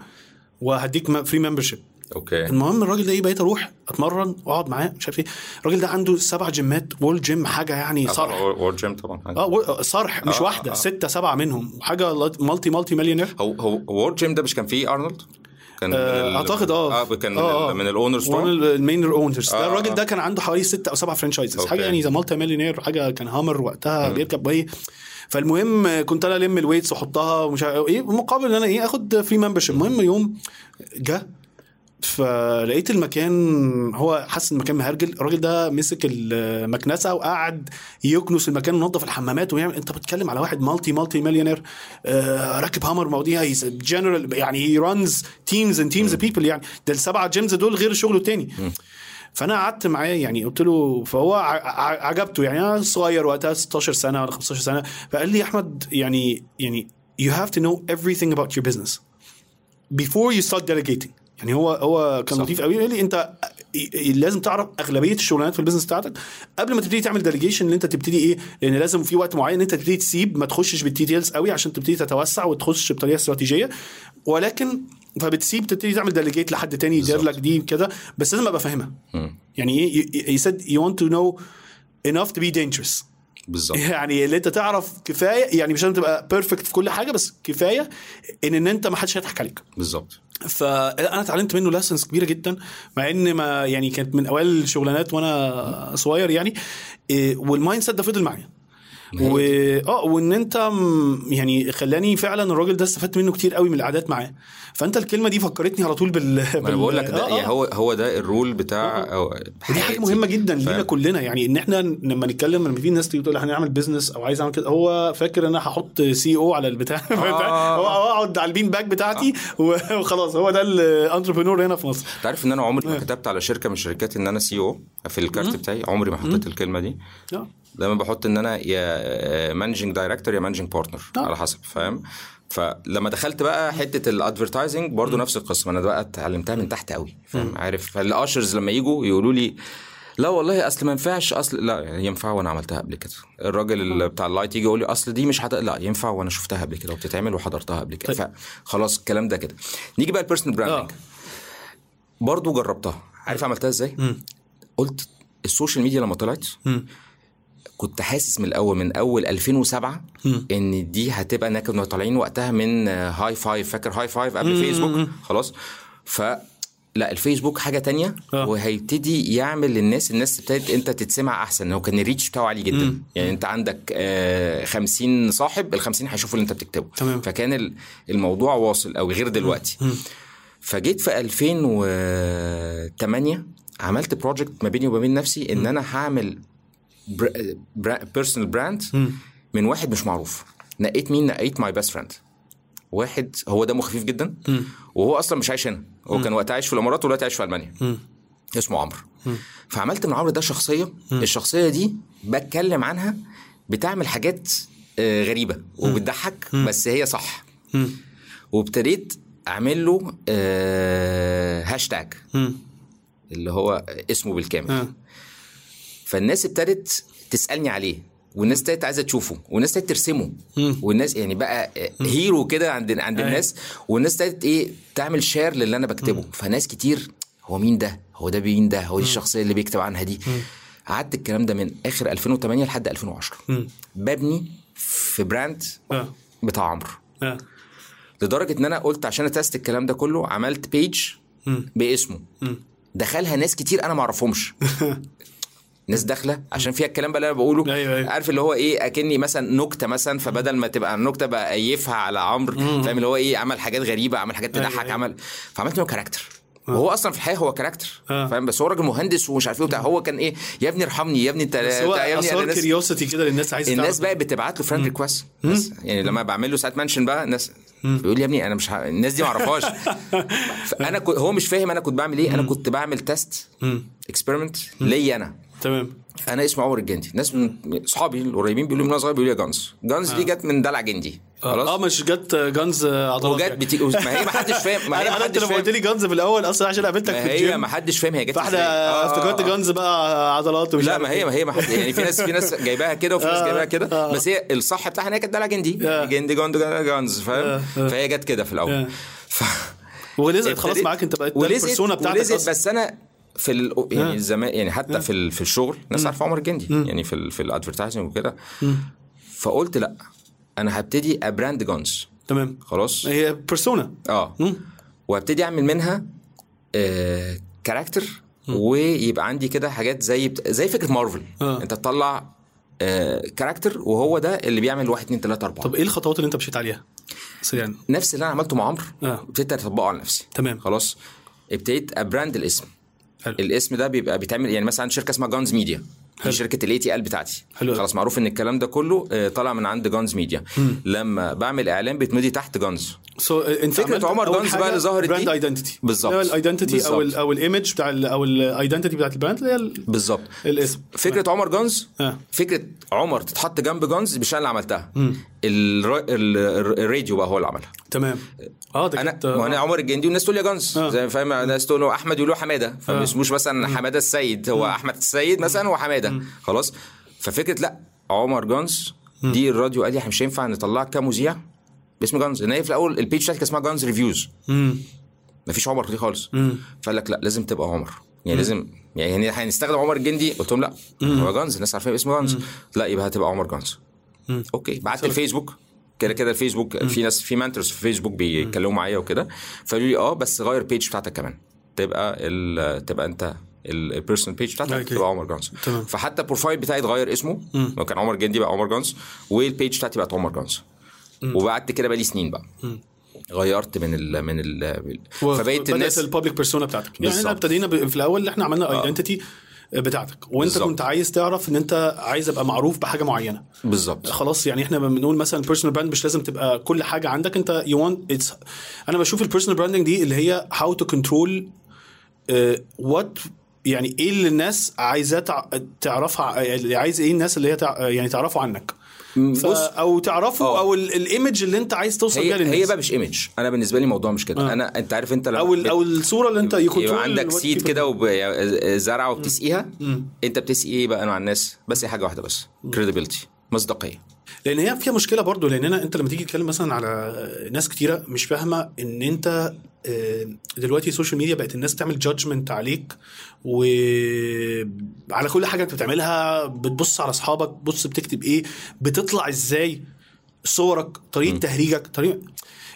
Speaker 1: وهديك free membership
Speaker 2: okay.
Speaker 1: المهم الراجل ده إيه بقيت أروح أتمرن وأقعد معاه مش عارف إيه. الراجل ده عنده سبع جيمات World Gym حاجة يعني صرح.
Speaker 2: World Gym طبعا حاجة.
Speaker 1: آه و- صرح مش
Speaker 2: آه،
Speaker 1: واحدة
Speaker 2: آه.
Speaker 1: ستة سبعة منهم. حاجة multi multi مليونير
Speaker 2: هو هو World Gym ده مش كان فيه أرنولد؟ كان ال-
Speaker 1: أعتقد آه.
Speaker 2: آه كان من,
Speaker 1: آه، آه.
Speaker 2: من ال owners
Speaker 1: وان ال main owners ده
Speaker 2: آه،
Speaker 1: الراجل
Speaker 2: آه.
Speaker 1: ده كان عنده حوالي ستة أو سبعة
Speaker 2: franchises.
Speaker 1: حاجة يعني زي multi مليونير حاجة كان Hummer وقتها بيركب إيه فالمهم كنت أنا ألم ال weights وأحطها ومش عارف إيه مقابل إن أنا إيه أخد free membership المهم يوم جه فلقيت المكان هو حاسس إن المكان مهرجل. الراجل ده مسك المكنسة وقعد يكنس المكان وينظف الحمامات ويعمل. أنت بتتكلم على واحد multi multi مليونير آه راكب Hummer مواضيع جنرال يعني هي runs teams and teams people يعني ده السبعة gyms دول غير شغله التاني. فأنا قعدت معاه يعني قلت له فهو عجبته. يعني أنا صغير وقتها 16 سنة ولا 15 سنة فقال لي أحمد يعني يعني you have to know everything about your business before you start delegating. يعني هو هو كان. لطيف قوي. قال لي انت لازم تعرف أغلبية الشغلانات في ال business بتاعتك قبل ما تبتدي تعمل delegation ان انت تبتدي إيه لأن لازم في وقت معين إن انت تبتدي تسيب ما تخشش بال details قوي عشان تبتدي تتوسع وتخش بطريقة استراتيجية. ولكن فبتسيب تبتدي تعمل delegate لحد تاني يدير. لك دي كده. بس لازم أبقى فاهمها. يعني إيه؟ you said you want to know enough to be dangerous.
Speaker 2: بالظبط.
Speaker 1: يعني اللي انت تعرف كفاية يعني مش لازم تبقى perfect في كل حاجة بس كفاية ان إن انت ما حدش هيضحك عليك.
Speaker 2: بالظبط.
Speaker 1: فأنا اتعلمت منه lessons كبيرة جدا مع إن ما يعني كانت من أوائل الشغلانات وأنا صغير يعني إيه، وال mind set ده فضل معايا. و... آه وإن أنت م- يعني خلاني فعلا الراجل ده استفدت منه كتير قوي من القعدات معاه. فأنت الكلمة دي فكرتني على طول بال,
Speaker 2: ما أنا بقول لك ده
Speaker 1: آه، آه.
Speaker 2: يعني هو هو ده ال role بتاع أو
Speaker 1: ودي حاجة
Speaker 2: حياتي.
Speaker 1: مهمة جدا
Speaker 2: فاهم؟
Speaker 1: لينا كلنا. يعني إن إحنا لما نتكلم لما في ناس تيجي تقول هنعمل business أو عايز أعمل كده هو فاكر إن أنا هحط CEO على البتاع.
Speaker 2: آه.
Speaker 1: هو أقعد على ال bean bag بتاعتي وخلاص هو ده ال entrepreneur هنا في مصر.
Speaker 2: أنت عارف إن أنا عمري ما كتبت على شركة من الشركات إن أنا CEO في الكارت بتاعي. عمري ما حطيت الكلمة دي.
Speaker 1: آه.
Speaker 2: دايما بحط إن أنا يا managing director يا managing partner
Speaker 1: آه.
Speaker 2: على حسب فاهم؟ فلما دخلت بقى حتة ال advertising برضو نفس القصة أنا بقى اتعلمتها من تحت قوي فاهم؟ عارف؟ فال ushers لما يجوا يقولوا لي لا والله أصل ما ينفعش أصل لا يعني ينفع وأنا عملتها قبل كده. الراجل اللي بتاع ال light يجي يقول لي أصل دي مش حد... لا ينفع وأنا شفتها قبل كده وبتتعمل وحضرتها قبل كده. فخلاص الكلام ده كده. نيجي بقى ال personal branding
Speaker 1: آه.
Speaker 2: برضو جربتها. عارف عملتها إزاي؟ قلت ال social media لما طلعت كنت حاسس من الأول من أول 2007 إن دي هتبقى انا كنا طالعين وقتها من هاي فايف فاكر هاي فايف قبل فيسبوك خلاص. ف لا الفيسبوك حاجة تانية
Speaker 1: آه.
Speaker 2: وهيبتدي يعمل للناس الناس ابتدت أنت تتسمع أحسن هو كان ال reach بتاعه عالي جدا. يعني أنت عندك آه 50 صاحب ال 50 هيشوفوا اللي أنت بتكتبه.
Speaker 1: تمام.
Speaker 2: فكان ال- الموضوع واصل أو غير دلوقتي. فجيت في 2008 عملت project ما بيني وما بين نفسي إن أنا هعمل personal brand من واحد مش معروف. نقيت مين؟ نقيت my best friend واحد هو دمه خفيف جدا وهو أصلا مش عايش هنا. هو كان وقتها عايش في الإمارات ودلوقتي عايش في ألمانيا. اسمه عمرو. فعملت من عمرو ده شخصية. الشخصية دي بتكلم عنها بتعمل حاجات آه، غريبة وبتضحك بس هي صح. وابتديت أعمل له آه، هاشتاج اللي هو اسمه بالكامل.
Speaker 1: آه.
Speaker 2: فالناس ابتدت تسألني عليه والناس ابتدت عايزة تشوفه والناس ابتدت ترسمه. والناس يعني بقى hero كده عند عند
Speaker 1: أيوة.
Speaker 2: الناس والناس ابتدت إيه تعمل share للي أنا بكتبه. فناس كتير هو مين ده؟ هو ده مين ده؟ هو دي الشخصية اللي بيكتب عنها دي؟ قعدت الكلام ده من آخر 2008 لحد 2010 ببني في brand
Speaker 1: آه.
Speaker 2: بتاع عمرو.
Speaker 1: آه.
Speaker 2: لدرجة إن أنا قلت عشان أ test الكلام ده كله عملت page باسمه. دخلها ناس كتير أنا ما أعرفهمش. ناس داخلة عشان فيها الكلام بقى اللي أنا بقوله.
Speaker 1: أيوة، أيوة.
Speaker 2: عارف اللي هو إيه؟ أكني مثلا نكتة مثلا فبدل ما تبقى النكتة بقى إيفيها على عمرو فاهم اللي هو إيه؟ عمل حاجات غريبة عمل حاجات
Speaker 1: أيوة،
Speaker 2: تضحك
Speaker 1: أيوة.
Speaker 2: عمل فعملت له character وهو أصلا في الحقيقة هو character
Speaker 1: آه.
Speaker 2: فاهم؟ بس هو راجل مهندس ومش عارف إيه وبتاع. هو كان إيه؟ يا ابني ارحمني يا ابني انت
Speaker 1: بس هو
Speaker 2: يا ابني أنا
Speaker 1: curiosity كده للناس عايزة
Speaker 2: الناس. بقى بتبعت له friend request يعني لما بعمل له ساعات mention بقى الناس بيقول لي يا ابني أنا مش ه... الناس دي ما اعرفهاش. فأنا كنت هو مش فاهم أنا كنت بعمل إيه. أنا كنت بعمل test experiment ليا أنا.
Speaker 1: تمام
Speaker 2: أنا اسمي عمر الجندي ناس من اصحابي القريبين بيقولوا لي من صغير بيقولوا لي Guns Guns دي جت من دلع جندي
Speaker 1: آه
Speaker 2: خلاص
Speaker 1: مش جت guns عضلات
Speaker 2: وجت
Speaker 1: يعني.
Speaker 2: بتي... ما هي ما حدش فاهم ما هي
Speaker 1: أنا انت
Speaker 2: حدش
Speaker 1: لما قلت لي Guns في الأول أصلا عشان قابلتك في
Speaker 2: هي
Speaker 1: الجيم
Speaker 2: ما حدش فاهم هي جت فإحنا. آه،
Speaker 1: افتكرت
Speaker 2: آه، آه.
Speaker 1: guns بقى عضلات ومش
Speaker 2: لا
Speaker 1: عارف
Speaker 2: ما
Speaker 1: إيه.
Speaker 2: هي ما هي ما حد يعني في ناس في ناس جايباها كده وفي ناس
Speaker 1: آه،
Speaker 2: جايباها كده
Speaker 1: آه.
Speaker 2: بس هي الصح بتاعها إن هي كانت دلع جندي
Speaker 1: آه.
Speaker 2: جندي جوند جونز فاهم
Speaker 1: آه، آه.
Speaker 2: فهي جت كده في
Speaker 1: آه.
Speaker 2: الأول.
Speaker 1: ولزقت خلاص معاك أنت
Speaker 2: ولزقت
Speaker 1: ال persona بتاعتك
Speaker 2: ولزقت. بس أنا في ال... يعني زمان يعني حتى في. في الشغل الناس عارفة عمر الجندي يعني في ال... في ال advertising وكده. فقلت لأ أنا هبتدي أ brand جونز
Speaker 1: تمام.
Speaker 2: خلاص؟
Speaker 1: هي persona
Speaker 2: آه. وابتدي أعمل منها آه character ويبقى عندي كده حاجات زي بت... زي فكرة مارفل
Speaker 1: آه.
Speaker 2: أنت تطلع آه character وهو ده اللي بيعمل واحد اتنين تلاتة أربعة.
Speaker 1: طب إيه الخطوات اللي أنت مشيت عليها؟ سريعا
Speaker 2: نفس اللي أنا عملته مع عمرو.
Speaker 1: آه.
Speaker 2: ابتديت أطبقه على نفسي.
Speaker 1: تمام.
Speaker 2: خلاص؟ ابتديت أ brand الاسم.
Speaker 1: حلو.
Speaker 2: الاسم ده بيبقى بيتعمل يعني مثلا شركة اسمها جونز ميديا
Speaker 1: حلو.
Speaker 2: دي شركه ال ATL بتاعتي
Speaker 1: حلو.
Speaker 2: خلاص معروف إن الكلام ده كله آه، طالع من عند جونز ميديا لما بعمل إعلان بيتمضي تحت جونز
Speaker 1: سو انت
Speaker 2: فكرة
Speaker 1: عملت
Speaker 2: عمر
Speaker 1: حاجة
Speaker 2: بقى اللي ظهرت.
Speaker 1: brand identity
Speaker 2: بالظبط.
Speaker 1: ال identity أو ال
Speaker 2: بالظبط.
Speaker 1: أو ال image بتاع ال أو ال identity بتاعت ال brand اللي هي ال-
Speaker 2: بالظبط
Speaker 1: الاسم
Speaker 2: فكرة عمر جونز
Speaker 1: آه.
Speaker 2: فكرة عمر تتحط جنب جونز مش أنا اللي عملتها. ال... ال- الراديو بقى هو اللي عملها.
Speaker 1: تمام. آه ده
Speaker 2: أنا
Speaker 1: كانت-
Speaker 2: ما أنا عمر الجندي والناس تقول لي يا جونز.
Speaker 1: آه.
Speaker 2: زي فاهم الناس تقول له أحمد يقولوا حمادة. فما اسموش مثلا حمادة السيد هو أحمد السيد مثلا وحماده خلاص؟ ففكرة لا عمر جونز دي الراديو قال لي إحنا مش هينفع نطلعك كمذيع باسم جونز. ان هي في الأول ال page بتاعتي كانت اسمها جونز reviews.
Speaker 1: مم.
Speaker 2: مفيش عمر دي خالص. فقال لك لا لازم تبقى عمر. يعني لازم يعني هنستخدم عمر الجندي. قلت لهم لا هو جونز الناس عارفين اسمه جونز. لا يبقى هتبقى عمر okay بعت الفيسبوك. كده كده الفيسبوك في ناس في mentors في فيسبوك بيتكلموا معايا وكده. فقالوا لي آه بس غير ال page بتاعتك كمان. تبقى ال تبقى أنت ال personal page
Speaker 1: بتاعتك.
Speaker 2: تبقى عمر
Speaker 1: تمام.
Speaker 2: فحتى ال profile بتاعي اتغير اسمه. لو كان عمر جندي بقى عمر جونز وال page بتاعتي بقت عمر جونز. وقعدت كده بقالي سنين بقى. غيرت من ال من ال فبقيت الناس
Speaker 1: ال public persona بتاعتك. يعني
Speaker 2: إحنا.
Speaker 1: ابتدينا في الأول اللي إحنا عملنا identity بتاعتك. وانت
Speaker 2: بالظبط.
Speaker 1: كنت عايز تعرف إن أنت عايز أبقى معروف بحاجة معينة.
Speaker 2: بالظبط.
Speaker 1: خلاص يعني إحنا بنقول مثلا ال personal brand مش لازم تبقى كل حاجة عندك أنت you وانت it's أنا بشوف ال personal branding دي اللي هي how to control what يعني إيه اللي الناس عايزاه تع- تعرفها يعني عايز إيه الناس اللي هي تع... يعني تعرفوا عنك. ف...
Speaker 2: بص
Speaker 1: أو تعرفوا
Speaker 2: آه.
Speaker 1: أو ال- ال image اللي أنت عايز توصل بيها للناس.
Speaker 2: هي بقى مش image. أنا بالنسبة لي الموضوع مش كده.
Speaker 1: آه.
Speaker 2: أنا أنت عارف أنت لما
Speaker 1: أو
Speaker 2: بت-
Speaker 1: أو الصورة اللي أنت يكون
Speaker 2: يبقى عندك سيد كده. وزرعه وبتسقيها. أنت بتسقي إيه بقى مع الناس. بس حاجة واحدة بس. credibility مصداقية.
Speaker 1: لأن هي فيها مشكلة برضو. لاننا أنت لما تيجي تتكلم مثلا على ناس كتيرة مش فاهمة إن أنت آه، دلوقتي ال social media بقت الناس تعمل judgment عليك وعلى كل حاجة انت بتعملها بتبص على أصحابك بص بتكتب إيه بتطلع إزاي صورك طريقة تهريجك طريقة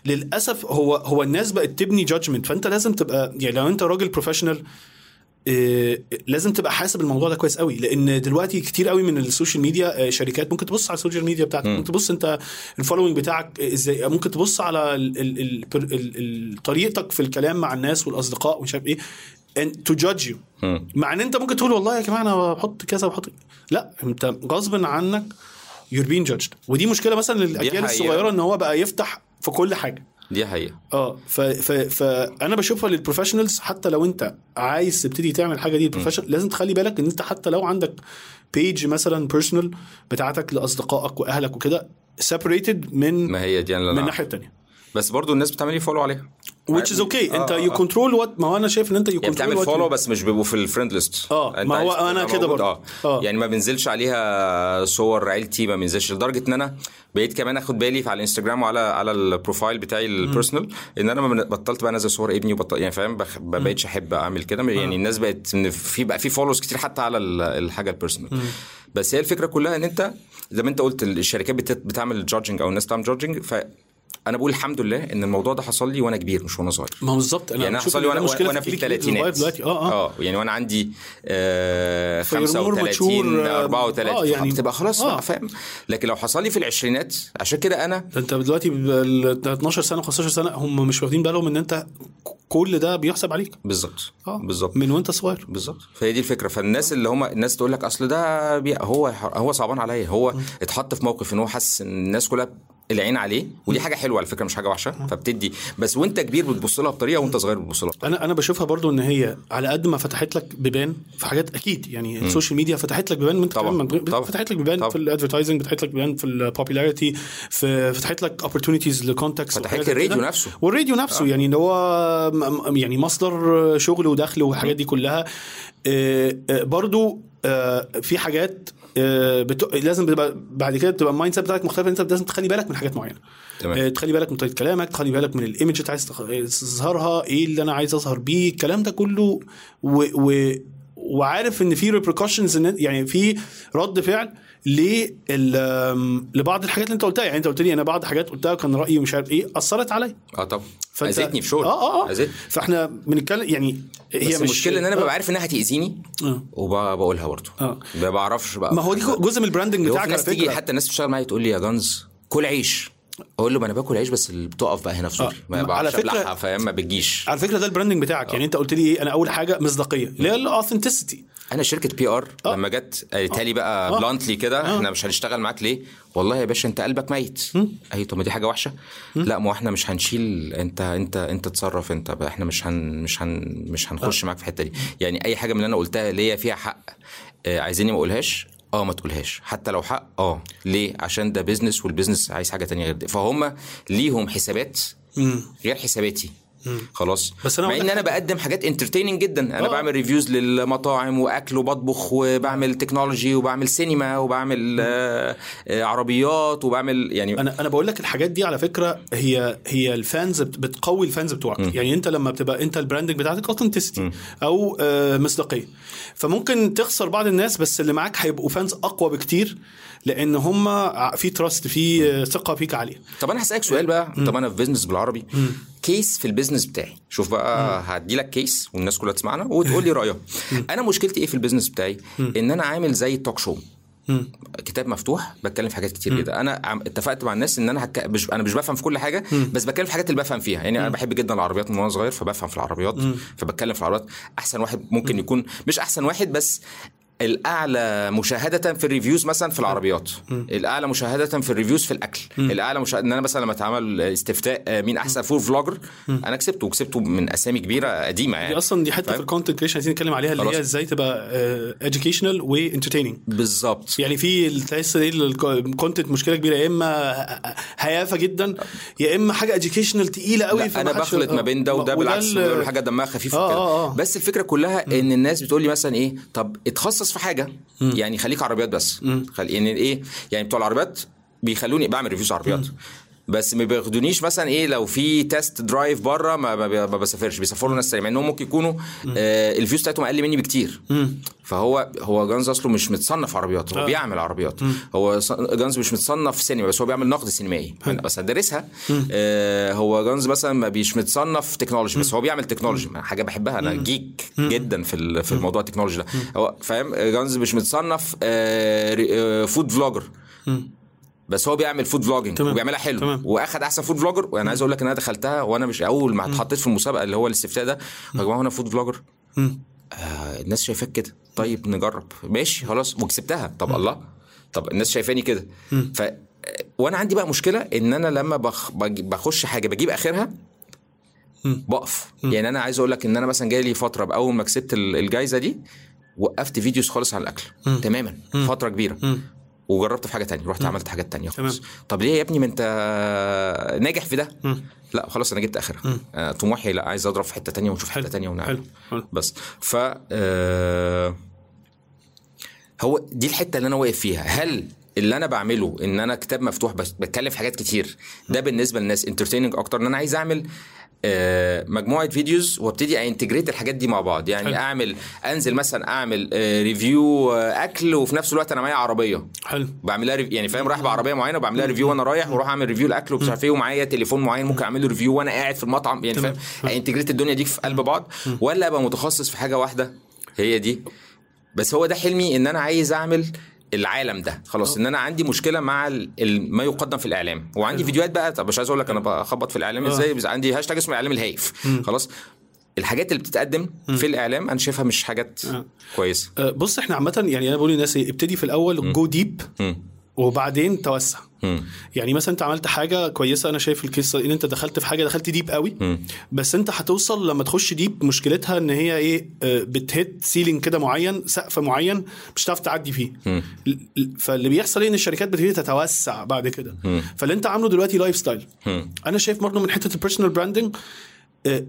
Speaker 1: للأسف هو هو الناس بقت تبني judgment فأنت لازم تبقى يعني لو أنت راجل professional إيه، لازم تبقى حاسب الموضوع ده كويس قوي. لأن دلوقتي كتير قوي من ال social media آه، شركات ممكن تبص على ال social media بتاعتك ممكن تبص أنت ال following بتاعك إزاي ممكن تبص على ال ال ال ال ال طريقتك في الكلام مع الناس والأصدقاء ومش عارف إيه. Judge you.
Speaker 2: مم.
Speaker 1: مع إن أنت ممكن تقول والله يا جماعة أنا بحط كذا بحط لا أنت غصب عنك you're being judged. ودي مشكلة مثلا
Speaker 2: للأجيال.
Speaker 1: الصغيرة إن هو بقى يفتح في كل حاجة.
Speaker 2: دي حقيقة.
Speaker 1: آه ف ف فانا بشوفها لل professionals حتى لو أنت عايز تبتدي تعمل حاجة دي professional لازم تخلي بالك إن أنت حتى لو عندك page مثلا personal بتاعتك لأصدقائك وأهلك وكده separated من
Speaker 2: ما هي دي
Speaker 1: من الناحية الثانية
Speaker 2: بس برضو الناس بتعمل لي follow عليها.
Speaker 1: Which is okay. انت
Speaker 2: آه،
Speaker 1: you
Speaker 2: آه.
Speaker 1: control what ما هو أنا شايف إن أنت you
Speaker 2: يعني بتعمل
Speaker 1: control
Speaker 2: follow بس مش بيبقوا في ال friend list
Speaker 1: آه،
Speaker 2: أنت
Speaker 1: ما هو
Speaker 2: تبقى
Speaker 1: كده برضه.
Speaker 2: آه.
Speaker 1: آه.
Speaker 2: يعني ما بينزلش عليها صور عيلتي ما بينزلش لدرجة إن أنا بقيت كمان آخد بالي على الانستجرام وعلى على ال profile بتاعي ال personal إن أنا ما بطلت بقى أنزل صور ابني وبطل يعني فاهم؟ ما بقيتش أحب أعمل كده. يعني الناس بقت في بقى في follows كتير حتى على ال- الحاجة ال personal بس هي الفكرة كلها إن أنت زي ما أنت قلت الشركات بت- بتعمل judging أو الناس بتعمل judging فانا بقول الحمد لله ان الموضوع ده حصل لي وأنا كبير مش وأنا صغير.
Speaker 1: ما هو بالظبط. أنا
Speaker 2: يعني
Speaker 1: أنا
Speaker 2: حصل لي
Speaker 1: وأنا
Speaker 2: وأنا في الثلاثينات
Speaker 1: دلوقتي. آه آه.
Speaker 2: آه يعني وأنا عندي آه
Speaker 1: very more
Speaker 2: 35
Speaker 1: mature، آه،
Speaker 2: 34
Speaker 1: آه، يعني-
Speaker 2: بتبقى خلاص
Speaker 1: آه.
Speaker 2: فاهم؟ لكن لو حصل لي في العشرينات عشان كده أنا
Speaker 1: ده أنت دلوقتي ال 12 سنة 15 سنة هم مش واخدين بالهم إن أنت كل ده بيحسب عليك.
Speaker 2: بالظبط.
Speaker 1: آه.
Speaker 2: بالظبط.
Speaker 1: من وأنت صغير.
Speaker 2: بالظبط. فهي دي الفكرة. فالناس اللي هم الناس تقول لك أصل ده بي... هو هو صعبان عليا. هو اتحط في موقف إن هو حاسس إن الناس كلها العين عليه ودي حاجة حلوة على فكرة مش حاجة وحشة. فبتدي. بس وأنت كبير بتبص لها بطريقة وأنت صغير بتبص لها بطريقه
Speaker 1: أنا أنا بشوفها برضو إن هي على قد ما فتحت لك بيبان في حاجات أكيد. يعني ال social media فتحت لك بيبان وأنت
Speaker 2: طبعاً،
Speaker 1: كمان من-
Speaker 2: طبعاً،
Speaker 1: فتحت لك بيبان
Speaker 2: طبعاً.
Speaker 1: في ال advertising فتحت لك بيبان في ال popularity فتحت لك opportunities ل contacts
Speaker 2: فتحت لي الراديو نفسه.
Speaker 1: والراديو نفسه يعني اللي هو م- م- يعني مصدر شغل ودخل والحاجات دي كلها. آه، آه، برضو آه، في حاجات آه، بت... لازم تبقى بعد كده تبقى ال mindset بتاعك مختلف أنت لازم تخلي بالك من حاجات معينة.
Speaker 2: تمام.
Speaker 1: تخلي بالك من طريقة كلامك تخلي بالك من ال image اللي عايز تظهرها إيه اللي أنا عايز أظهر بيه الكلام ده كله. و... و... وعارف إن في repercussions يعني في رد فعل. لبعض الحاجات اللي انت قلتها. يعني انت قلت لي أنا بعض الحاجات قلتها كان رأيي مش عارف إيه أثرت عليا.
Speaker 2: آه طبعا. اذتني في شغل.
Speaker 1: آه آه آه.
Speaker 2: اذتني
Speaker 1: فإحنا بنتكلم يعني هي
Speaker 2: بس
Speaker 1: مش
Speaker 2: المشكلة إن أنا
Speaker 1: آه.
Speaker 2: ببقى عارف إنها هتأذيني
Speaker 1: آه.
Speaker 2: وبقولها برضه.
Speaker 1: آه.
Speaker 2: ما بعرفش بقى.
Speaker 1: ما هو دي جزء من
Speaker 2: branding
Speaker 1: بتاعك
Speaker 2: ناس تيجي حتى الناس بتشتغل معايا تقول لي يا جانز كل عيش. أقول له ما أنا باكل عيش بس اللي بتقف بقى هنا في صدري ما
Speaker 1: على
Speaker 2: بعرفش أبلعها فاهم؟ ما بتجيش.
Speaker 1: على فكرة ده ال branding بتاعك. يعني أنت قلت لي إيه أنا أول حاجة مصداقية. اللي هي ال
Speaker 2: authenticity أنا شركة PR لما جت قالت لي بقى
Speaker 1: آه.
Speaker 2: bluntly كده إحنا مش هنشتغل معاك ليه؟ والله يا باشا أنت قلبك ميت. أي طب ما دي حاجة وحشة. لا ما إحنا مش هنشيل أنت أنت أنت تصرف أنت بقى إحنا مش هن مش هن مش هنخش معاك في الحتة دي. يعني أي حاجة من اللي أنا قلتها ليا فيها حق آه عايزيني ما أقولهاش؟ آه ما تقولهاش. حتى لو حق آه. ليه؟ عشان ده business وال business عايز حاجة تانية. غير دي فهم ليهم حسابات غير حساباتي. خلاص.
Speaker 1: بس أنا
Speaker 2: مع
Speaker 1: إن
Speaker 2: أنا بقدم حاجات entertaining جدا. أنا
Speaker 1: آه.
Speaker 2: بعمل reviews للمطاعم وأكل وبطبخ وبعمل تكنولوجي وبعمل سينما وبعمل آه آه عربيات وبعمل يعني
Speaker 1: أنا أنا بقول لك الحاجات دي على فكرة هي هي ال fans بت- بتقوي ال fans بتوعك. م. يعني أنت لما بتبقى أنت ال branding بتاعتك authenticity أو آه، مصداقية. فممكن تخسر بعض الناس بس اللي معاك هيبقوا fans أقوى بكتير. لأن هم في trust في ثقة فيك عاليه
Speaker 2: طب أنا هسألك سؤال بقى. طب أنا في business بالعربي. case في ال business بتاعي. شوف بقى هدي لك case والناس كلها تسمعنا وتقول لي رايها أنا مشكلتي إيه في ال business بتاعي؟ إن أنا عامل زي talk show كتاب مفتوح بتكلم في حاجات كتير جدا. أنا اتفقت مع الناس إن أنا هك... مش... أنا مش بفهم في كل حاجة بس بتكلم في الحاجات اللي بفهم فيها. يعني أنا بحب جدا العربيات من وأنا صغير فبفهم في العربيات فبتكلم في العربيات. أحسن واحد ممكن يكون مش أحسن واحد بس الأعلى مشاهدة في ال reviews مثلا في العربيات. الأعلى مشاهدة في ال reviews في الأكل. الأعلى مشاهدة إن أنا مثلا لما أتعمل استفتاء آه، مين أحسن food vlogger أنا كسبته وكسبته من أسامي كبيرة قديمة
Speaker 1: دي
Speaker 2: يعني
Speaker 1: أصلا دي حتة
Speaker 2: فاهم؟
Speaker 1: في ال content creation عايزين نتكلم عليها اللي. هي إزاي تبقى educational و entertaining
Speaker 2: بالظبط.
Speaker 1: يعني في تحس إيه ال content مشكلة كبيرة يا إما هيافة جدا يا إما حاجة educational تقيلة قوي
Speaker 2: لا أنا بخلط ما بين ده وده بالعكس حاجة دمها خفيف
Speaker 1: آه، آه، آه.
Speaker 2: بس الفكرة كلها إن الناس بتقول لي مثلا إيه طب اتخصص في حاجة. يعني خليك عربيات بس. خل... يعني إيه؟ يعني بتوع العربيات بيخلوني بعمل reviews عربيات. بس ما بياخدونيش مثلا إيه لو في test drive بره ما, بسافرش بيسافروا ناس تانية مع إنهم ممكن يكونوا آه ال views بتاعتهم أقل مني بكتير. فهو هو جانز أصله مش متصنف عربيات هو
Speaker 1: آه.
Speaker 2: بيعمل عربيات. هو ص- جانز مش متصنف سينما بس هو بيعمل نقد سينمائي. أنا بس هدرسها. آه هو جانز مثلا ما بيش متصنف تكنولوجي بس هو بيعمل تكنولوجي حاجة بحبها. أنا geek جدا في في الموضوع التكنولوجي ده. هو فاهم؟ جانز مش متصنف آه آه food vlogger بس هو بيعمل food vlogging
Speaker 1: تمام.
Speaker 2: وبيعملها حلو.
Speaker 1: تمام.
Speaker 2: وأخد أحسن food vlogger وأنا عايز أقول لك إن أنا دخلتها وأنا مش أول ما اتحطيت في المسابقة اللي هو الاستفتاء ده يا جماعة أنا food vlogger آه الناس شايفاك كده. طيب نجرب. ماشي خلاص. وكسبتها. طب الله. طب الناس شايفاني كده. ف وأنا عندي بقى مشكلة إن أنا لما بخ... بخش حاجة بجيب آخرها بقف. يعني أنا عايز أقول لك إن أنا مثلا جاي لي فترة بأول ما كسبت ال- الجايزة دي وقفت videos خالص عن الأكل. تماما. فترة كبيرة. وجربت في حاجة تانية رحت عملت حاجات تانية خلاص
Speaker 1: تمام.
Speaker 2: طب ليه يا ابني ما انت ناجح في ده؟ لا خلاص أنا جبت آخرها. آه، طموحي لا عايز أضرب في حتة تانية ونشوف حتة تانية ونعمل.
Speaker 1: حلو. حلو.
Speaker 2: بس. ف آه، هو دي الحتة اللي أنا واقف فيها. هل اللي أنا بعمله إن أنا كتاب مفتوح بس بتكلم في حاجات كتير ده بالنسبة للناس entertaining أكتر إن أنا عايز أعمل مجموعة فيديوز وابتدي integrate الحاجات دي مع بعض. يعني
Speaker 1: حلو.
Speaker 2: أعمل أنزل مثلا أعمل آه، review آه، أكل وفي نفس الوقت أنا معايا عربية.
Speaker 1: حلو.
Speaker 2: بعملها rev... يعني فاهم رايح بعربية معينة وبعمل لها review وأنا رايح وأروح أعمل review الاكل ومش عارف إيه ومعايا تليفون معين ممكن اعمل له review وأنا قاعد في المطعم. يعني. فاهم integrate الدنيا دي في قلب بعض ولا أبقى متخصص في حاجة واحدة هي دي. بس هو ده حلمي إن أنا عايز أعمل العالم ده. خلاص إن أنا عندي مشكلة مع ال- ما يقدم في الإعلام. وعندي فيديوهات بقى طب مش عايز أقول لك أنا بخبط في الإعلام
Speaker 1: آه.
Speaker 2: إزاي بس عندي هاشتاج اسمه الاعلام الهايف. خلاص الحاجات اللي بتتقدم في الإعلام أنا شايفها مش حاجات
Speaker 1: آه.
Speaker 2: كويسة.
Speaker 1: أه، بص إحنا عامة يعني أنا بقول للناس إيه ابتدي في الأول go
Speaker 2: deep.
Speaker 1: وبعدين توسع
Speaker 2: مم.
Speaker 1: يعني مثلا انت عملت حاجة كويسة أنا شايف القصة إن أنت دخلت في حاجة دخلت deep قوي
Speaker 2: مم.
Speaker 1: بس أنت هتوصل لما تخش deep مشكلتها إن هي إيه آه، بت hit ceiling كده معين سقف معين مش هتعرف تعدي فيه
Speaker 2: مم.
Speaker 1: فاللي بيحصل إيه إن الشركات بتبتدي تتوسع بعد كده. فاللي أنت عامله دلوقتي
Speaker 2: lifestyle.
Speaker 1: أنا شايف برضه من حتة ال personal branding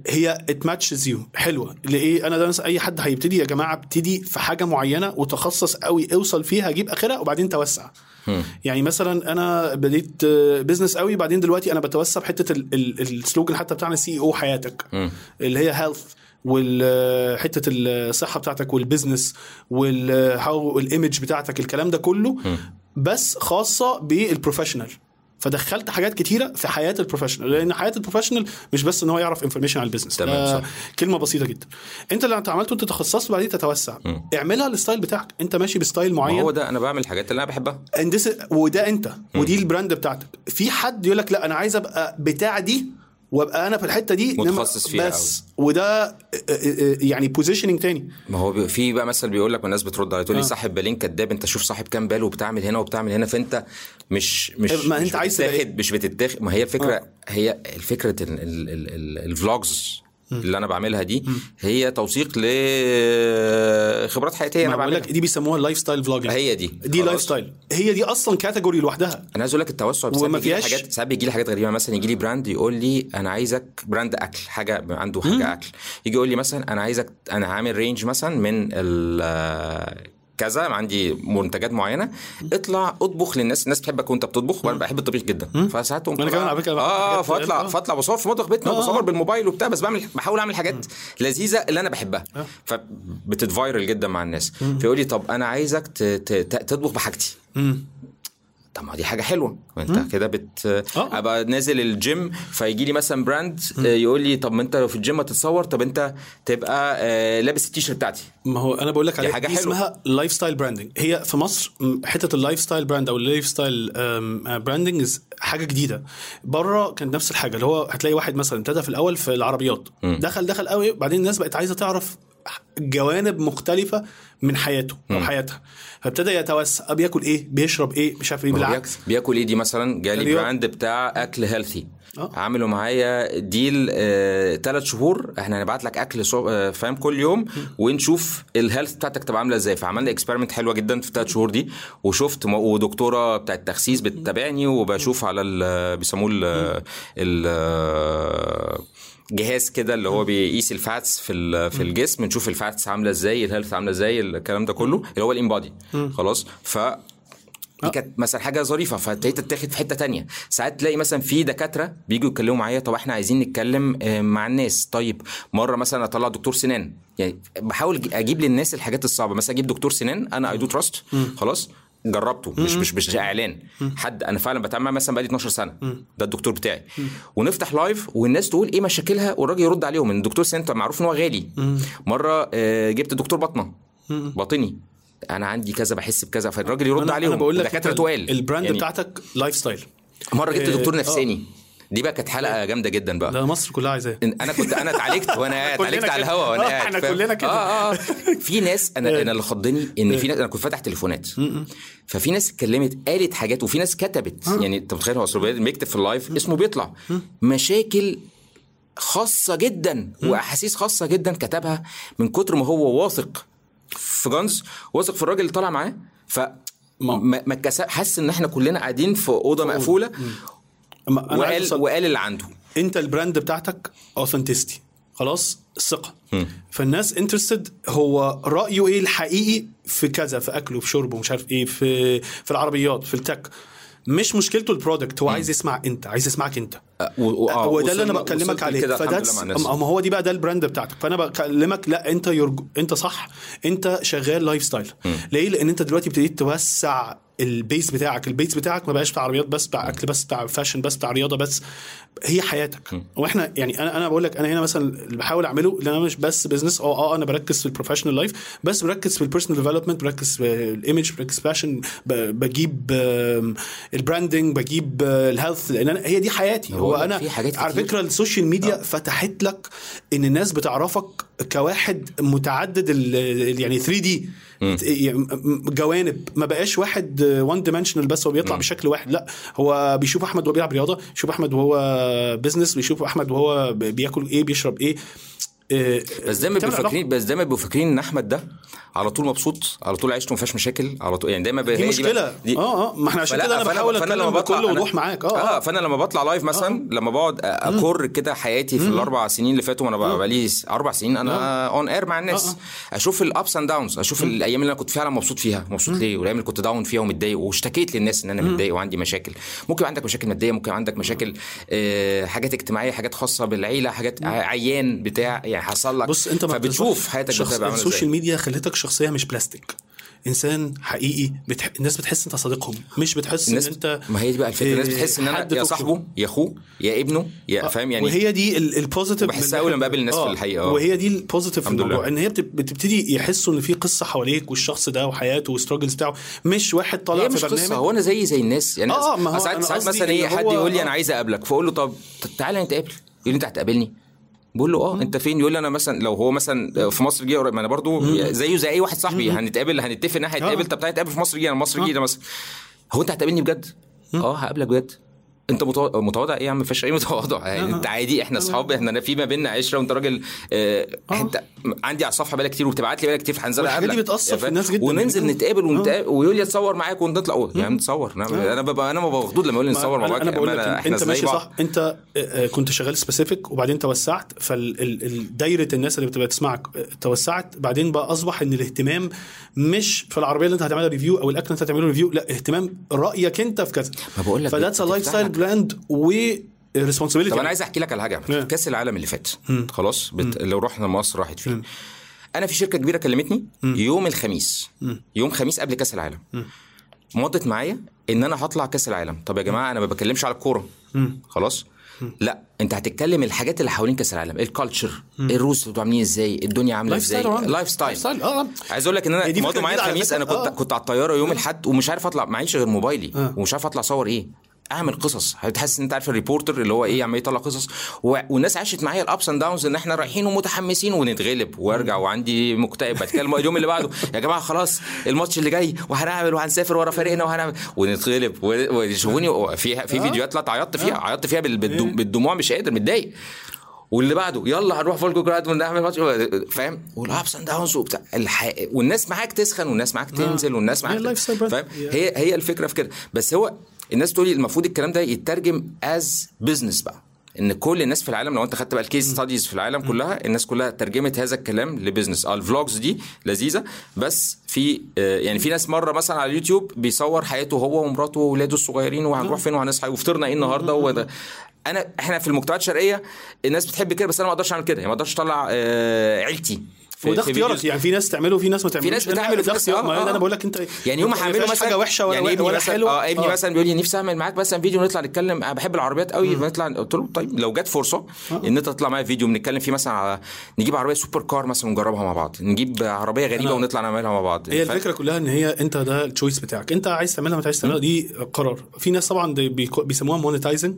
Speaker 1: هي it matches you حلوة لإيه أنا ده أي حد هيبتدي يا جماعة ابتدي في حاجة معينة وتخصص قوي اوصل فيها جيب آخرها وبعدين توسع يعني مثلا أنا بديت business قوي بعدين دلوقتي أنا بتوسع بحتة ال- ال- ال slogan حتى بتاعنا سي أو حياتك. اللي هي health والحته الصحه بتاعتك وال business وال how ال image بتاعتك الكلام ده كله. بس خاصة بال professional فدخلت حاجات كتيرة في حياة ال professional لأن حياة ال professional مش بس إن هو يعرف information على ال
Speaker 2: business
Speaker 1: تمام،
Speaker 2: صح.
Speaker 1: كلمة بسيطة جدا. أنت اللي انت عملته أنت تخصصت وبعدين تتوسع. اعملها ال style بتاعك. أنت ماشي ب
Speaker 2: style
Speaker 1: معين
Speaker 2: هو ده أنا بعمل الحاجات اللي أنا بحبها.
Speaker 1: وده أنت ودي ال brand بتاعتك. في حد يقول لك لا أنا عايز أبقى بتاع دي وابقى أنا في الحتة دي
Speaker 2: متخصص فيها
Speaker 1: بس. وده آه، آه، آه، يعني positioning تاني.
Speaker 2: ما هو بي- في بقى مثل بيقول لك والناس بترد عليه تقول لي
Speaker 1: آه.
Speaker 2: صاحب بالين كداب انت شوف صاحب كام بال وبتعمل هنا وبتعمل هنا فانت مش مش
Speaker 1: ما
Speaker 2: مش
Speaker 1: أنت عايز
Speaker 2: بتتاخد مش بتتاخد. ما هي الفكرة
Speaker 1: آه.
Speaker 2: هي الفكرة ال vlogs اللي أنا بعملها دي هي توثيق لخبرات
Speaker 1: حياتية
Speaker 2: أنا
Speaker 1: بقول
Speaker 2: بعملها.
Speaker 1: لك دي بيسموها اللايف ستايل فلوجينج
Speaker 2: هي دي.
Speaker 1: دي. lifestyle هي دي أصلا category لوحدها.
Speaker 2: أنا عايز أقول لك التوسع
Speaker 1: وما فيهاش-
Speaker 2: حاجات ساعات بيجي لي حاجات غريبة. مثلا يجي لي brand يقول لي أنا عايزك brand أكل حاجة عنده حاجة أكل. يجي يقول لي مثلا أنا عايزك أنا عامل range مثلا من ال كذا عندي منتجات معينة. اطلع اطبخ للناس. الناس بتحبك وانت بتطبخ وأنا بحب الطبيخ جدا. فساعات طالع-
Speaker 1: كمان على فكرة بحب آه
Speaker 2: فاطلع
Speaker 1: آه.
Speaker 2: فاطلع بصور في مطبخ بيتنا
Speaker 1: آه، آه.
Speaker 2: وبصور بالموبايل وبتاع بس بعمل بحاول أعمل حاجات لذيذة اللي أنا بحبها. فبت go viral جدا مع الناس. فيقول لي طب أنا عايزك تطبخ بحاجتي. طب ما دي حاجة حلوة. ما انت كده بت
Speaker 1: آه.
Speaker 2: أبقى نازل الجيم فيجي لي مثلا brand آه، يقول لي طب ما انت لو في الجيم هتتصور طب انت تبقى آه، لابس التيشيرت بتاعتي.
Speaker 1: ما هو أنا بقول لك عليها دي
Speaker 2: حلوة.
Speaker 1: اسمها lifestyle branding هي في مصر حتة ال lifestyle brand أو ال lifestyle branding حاجة جديدة. بره كانت نفس الحاجة اللي هو هتلاقي واحد مثلا ابتدى في الأول في العربيات. دخل دخل قوي بعدين الناس بقت عايزة تعرف جوانب مختلفة من حياته أو حياتها. فابتدى يتوسع بياكل إيه؟ بيشرب إيه؟ مش عارف
Speaker 2: إيه
Speaker 1: بالعكس.
Speaker 2: بياكل إيه دي مثلا؟ جالي. brand بتاع أكل healthy
Speaker 1: آه.
Speaker 2: عملوا معايا deal ثلاث شهور. إحنا هنبعت لك أكل صو- آه، فاهم كل يوم ونشوف ال health بتاعتك تبقى عاملة إزاي. فعملنا experiment حلوة جدا في الثلاث شهور دي وشفت م- ودكتورة بتاعت تخسيس بتتابعني وبشوف على ال- بيسموه ال ال جهاز كده اللي هو بيقيس ال fats في في الجسم نشوف ال fats عاملة إزاي ال health عاملة إزاي الكلام ده كله اللي هو ال InBody خلاص؟ ف دي كانت مثلا حاجة ظريفة فابتديت تتاخد في حتة تانية. ساعات تلاقي مثلا في دكاترة بيجوا يتكلموا معايا طب إحنا عايزين نتكلم آه، مع الناس. طيب مرة مثلا أطلع دكتور سنان. يعني بحاول أجيب للناس الحاجات الصعبة. مثلا أجيب دكتور سنان أنا I do trust خلاص؟ جربته مش مش مش إعلان. حد أنا فعلا بتعامل مثلا بقالي 12 سنة. ده الدكتور بتاعي. ونفتح live والناس تقول إيه مشاكلها؟ والراجل يرد عليهم. ان الدكتور سنان معروف إن هو غالي. مرة آه، جبت دكتور بطنة. باطني أنا عندي كذا بحس بكذا. فالراجل يرد
Speaker 1: أنا,
Speaker 2: عليهم.
Speaker 1: أنا بقول لك
Speaker 2: دكاتره
Speaker 1: أنت
Speaker 2: تقال.
Speaker 1: ال brand
Speaker 2: يعني
Speaker 1: بتاعتك lifestyle
Speaker 2: مرة جبت
Speaker 1: آه،
Speaker 2: دكتور
Speaker 1: آه.
Speaker 2: نفساني. دي بقى كانت حلقة جامدة جدا بقى.
Speaker 1: ده مصر كلها عايزاه
Speaker 2: أنا كنت أنا اتعالجت وأنا قاعد اتعالجت على. الهوا وأنا
Speaker 1: آه،
Speaker 2: قاعد فاهم؟
Speaker 1: كلنا كده.
Speaker 2: آه آه في ناس أنا أنا اللي خضني إن في ناس أنا كنت فاتح تليفونات. ففي ناس اتكلمت قالت حاجات وفي ناس كتبت. يعني أنت متخيل هو بيكتب في ال live؟ اسمه بيطلع. مشاكل خاصة جدا وأحاسيس خاصة جدا كتبها من كتر ما هو واثق في جانز واثق في الراجل اللي طالع معاه. ف
Speaker 1: ما-
Speaker 2: ما حاسس إن إحنا كلنا قاعدين في
Speaker 1: أوضة مقفولة.
Speaker 2: وقال وقال اللي عنده.
Speaker 1: أنت ال brand بتاعتك authenticity خلاص؟ الثقه فالناس interested هو رأيه إيه الحقيقي في كذا في أكله في شربه مش عارف إيه في في العربيات في ال tech. مش مشكلته ال product هو عايز يسمع أنت عايز يسمعك أنت.
Speaker 2: و- و- آه،
Speaker 1: هو ده اللي
Speaker 2: أنا
Speaker 1: بكلمك عليه. فده. ما هو دي بقى ده ال brand بتاعتك. فأنا بكلمك لا أنت يرج... أنت صح. أنت شغال lifestyle ليه؟ لأن أنت دلوقتي ابتديت توسع ال base بتاعك ال base بتاعك ما بقاش بتاع عربيات بس بتاع أكل بس بتاع fashion بس بتاع رياضة بس هي حياتك. وإحنا يعني أنا أنا بقول لك أنا هنا مثلا اللي بحاول أعمله إن أنا مش بس business أه أه أنا بركز في ال professional life بس بركز في ال personal development بركز في ال image بركز fashion بجيب ال branding بجيب آه، ال health لأن أنا هي دي حياتي. هو
Speaker 2: والله
Speaker 1: أنا
Speaker 2: في
Speaker 1: على.
Speaker 2: فكرة
Speaker 1: ال social media فتحت لك إن الناس بتعرفك كواحد متعدد ال- يعني 3 دي جوانب. ما بقاش واحد one dimensional بس هو بيطلع بشكل واحد لا. هو بيشوف أحمد وهو بيلعب رياضة بيشوف أحمد وهو business بيشوف أحمد وهو بياكل إيه بيشرب إيه.
Speaker 2: بس دايما بيبقوا فاكرين بس دايما بيبقوا فاكرين إن أحمد ده على طول مبسوط على طول عيشته ما فيهاش مشاكل على طول يعني دايما
Speaker 1: دي مشكلة.
Speaker 2: دي-
Speaker 1: آه آه ما إحنا عشان كده
Speaker 2: أنا
Speaker 1: بحاول أتكلم بكل وضوح معاك.
Speaker 2: آه.
Speaker 1: آه
Speaker 2: فأنا لما بطلع live مثلا لما بقعد اكر كده حياتي في الأربع سنين اللي فاتوا وأنا بقى بقالي أربع سنين أنا on air مع الناس. أشوف ال ups and downs أشوف الأيام اللي أنا كنت فعلا مبسوط فيها. مبسوط ليه؟ والأيام اللي كنت down فيها ومتضايق واشتكيت للناس إن أنا متضايق وعندي مشاكل. ممكن عندك مشاكل مادية ممكن عندك مشاكل آه حاجات اجتماعية حاجات خاصة بالعيلة حاجات عيان بتاع يعني حصل لك.
Speaker 1: بص انت
Speaker 2: فبتشوف حياتك
Speaker 1: شخص السوشيال ميديا خلتك شخصية مش بلاستيك. إنسان حقيقي بتح... الناس بتحس إنت صديقهم مش بتحس
Speaker 2: الناس
Speaker 1: ان إنت
Speaker 2: ما هي دي بقى الفكرة. الناس بتحس إن
Speaker 1: أنا
Speaker 2: يا. صاحبه يا أخوه يا ابنه يا فاهم يعني؟
Speaker 1: وهي دي ال-
Speaker 2: ال
Speaker 1: positive
Speaker 2: بحسها
Speaker 1: ناحية-
Speaker 2: لما بقابل الناس في
Speaker 1: آه،
Speaker 2: الحقيقة، آه.
Speaker 1: وهي دي ال positive
Speaker 2: في
Speaker 1: الموضوع. إن هي بت- بتبتدي يحسوا إن في قصة حواليك والشخص ده وحياته وال struggles بتاعه مش واحد طالع في
Speaker 2: مش
Speaker 1: برنامج
Speaker 2: قصه هو أنا زي زي الناس. يعني
Speaker 1: آه، ما هو
Speaker 2: ساعات ساعات مثلا
Speaker 1: إيه
Speaker 2: حد يقول لي
Speaker 1: آه.
Speaker 2: أنا عايز أقابلك فأقول له طب تعالى نتقابل. يقول لي أنت هتقابلني؟ بقول له آه أنت فين؟ يقول لي أنا مثلا لو هو مثلا في مصر جه ما أنا برضو زيه زي أي واحد صاحبي هنتقابل هنتفق إن إحنا هنتقابل
Speaker 1: آه.
Speaker 2: طب تعالى نتقابل في مصر جه أنا مصر جه مثلا هو أنت هتقابلني بجد؟ آه هقابلك بجد. انت متوا- متواضع؟ إيه يا عم ما فيش اي متواضع. يعني انت عادي إحنا اصحاب إحنا في ما بيننا عشرة وانت راجل آه انت عندي على الصفحة بقالك كتير وبتبعت لي بقالك كتير هنزل
Speaker 1: والحاجات دي بتأثر في؟ الناس جدا.
Speaker 2: وننزل
Speaker 1: آه.
Speaker 2: نتقابل ونتقابل ويقول لي اتصور معاك ونطلع يا عم نتصور أنا ببقى أنا ببقى مخضوض لما يقول لي نتصور مع بعض
Speaker 1: أنا بقول لك
Speaker 2: أنت
Speaker 1: ماشي. صح. أنت آه، آه، كنت شغال specific وبعدين توسعت فالدايره الناس اللي بتبقى تسمعك آه، توسعت. بعدين بقى أصبح إن الاهتمام مش في العربية اللي انت هتعملها review أو الأكل اللي انت هتعمله review لا اهتمام رأيك انت في كذا.
Speaker 2: ما بقول لك ف
Speaker 1: that's
Speaker 2: lifestyle.
Speaker 1: brand و responsibility.
Speaker 2: طب أنا عايز أحكي لك على حاجة.
Speaker 1: نعم.
Speaker 2: كأس العالم اللي فات. خلاص؟ بت... لو رحنا مصر راحت فين؟ أنا في شركة كبيرة كلمتني يوم الخميس. يوم خميس قبل كأس العالم. مضت معايا إن أنا هطلع كأس العالم. طب يا جماعة أنا ما بتكلمش على الكورة. خلاص؟ لا انت هتتكلم الحاجات اللي حوالين كأس العالم ال culture الروس بتبقوا عاملين إزاي الدنيا
Speaker 1: عاملة
Speaker 2: إزاي
Speaker 1: style طبعاً. lifestyle آه
Speaker 2: عايز أقول لك إن
Speaker 1: أنا
Speaker 2: مضوا
Speaker 1: فكرة
Speaker 2: معايا الخميس. أنا كنت
Speaker 1: آه.
Speaker 2: كنت على الطيارة يوم الاحد ومش عارف أطلع معيش غير موبايلي
Speaker 1: آه.
Speaker 2: ومش عارف أطلع أصور إيه أعمل قصص. هتحس إن أنت عارف ال reporter اللي هو إيه عمال يطلع قصص. و... والناس عاشت معايا ال ups and downs إن إحنا رايحين ومتحمسين ونتغلب وأرجع وعندي مكتئب. بتكلم اليوم اللي بعده. يا جماعة خلاص الماتش اللي جاي وهنعمل وهنسافر ورا فريقنا وهنعمل ونتغلب. و- ويشوفوني في في فيديوهات لا عيطت فيها. عيطت فيها بال- بالدم- بالدموع مش قادر متضايق. واللي بعده يلا هنروح فولجوجراد ونعمل ماتش. فاهم؟ وال ups and downs وبتاع. الح... والناس معاك تسخن والناس معاك تنزل والناس معاك. فاهم؟
Speaker 1: هي
Speaker 2: هي الفكرة في كده. بس هو الناس تقول لي المفروض الكلام ده يترجم as business بقى. إن كل الناس في العالم لو أنت خدت بقى ال case studies في العالم كلها الناس كلها ترجمت هذا الكلام ل business آه ال vlogs دي لذيذة بس في آه، يعني في ناس مرة مثلا على اليوتيوب بيصور حياته هو ومراته واولاده الصغيرين وهنروح فين وهنصحى وفطرنا إيه النهارده وده. أنا إحنا في المجتمعات الشرقية الناس بتحب كده بس أنا ما أقدرش أعمل كده. يعني ما أقدرش أطلع آه، عيلتي. في-
Speaker 1: وده
Speaker 2: في
Speaker 1: اختيارك. يعني في ناس تعمله وفي ناس ما تعملوش.
Speaker 2: ناس بتعمل
Speaker 1: ده اختيار
Speaker 2: آه،
Speaker 1: ما
Speaker 2: آه.
Speaker 1: أنا بقول لك أنت
Speaker 2: يعني يوم
Speaker 1: ما
Speaker 2: هعمله مثلا
Speaker 1: حاجة وحشة ولا
Speaker 2: يعني ابني
Speaker 1: ولا
Speaker 2: مثلا
Speaker 1: حلوة؟
Speaker 2: آه ابني مثلا بيقول لي نفسي أعمل معاك مثلا فيديو نطلع نتكلم. أنا بحب العربيات قوي فنطلع قلت له طيب لو جت فرصة إن أنت تطلع معايا فيديو بنتكلم فيه مثلا على نجيب عربية super car مثلا ونجربها مع بعض. نجيب عربية
Speaker 1: غريبة
Speaker 2: ونطلع نعملها مع بعض.
Speaker 1: هي الفكرة كلها إن هي أنت ده ال choice بتاعك. أنت عايز تعملها ما عايز تعملها دي قرار. في ناس طبعا بيسموها monetizing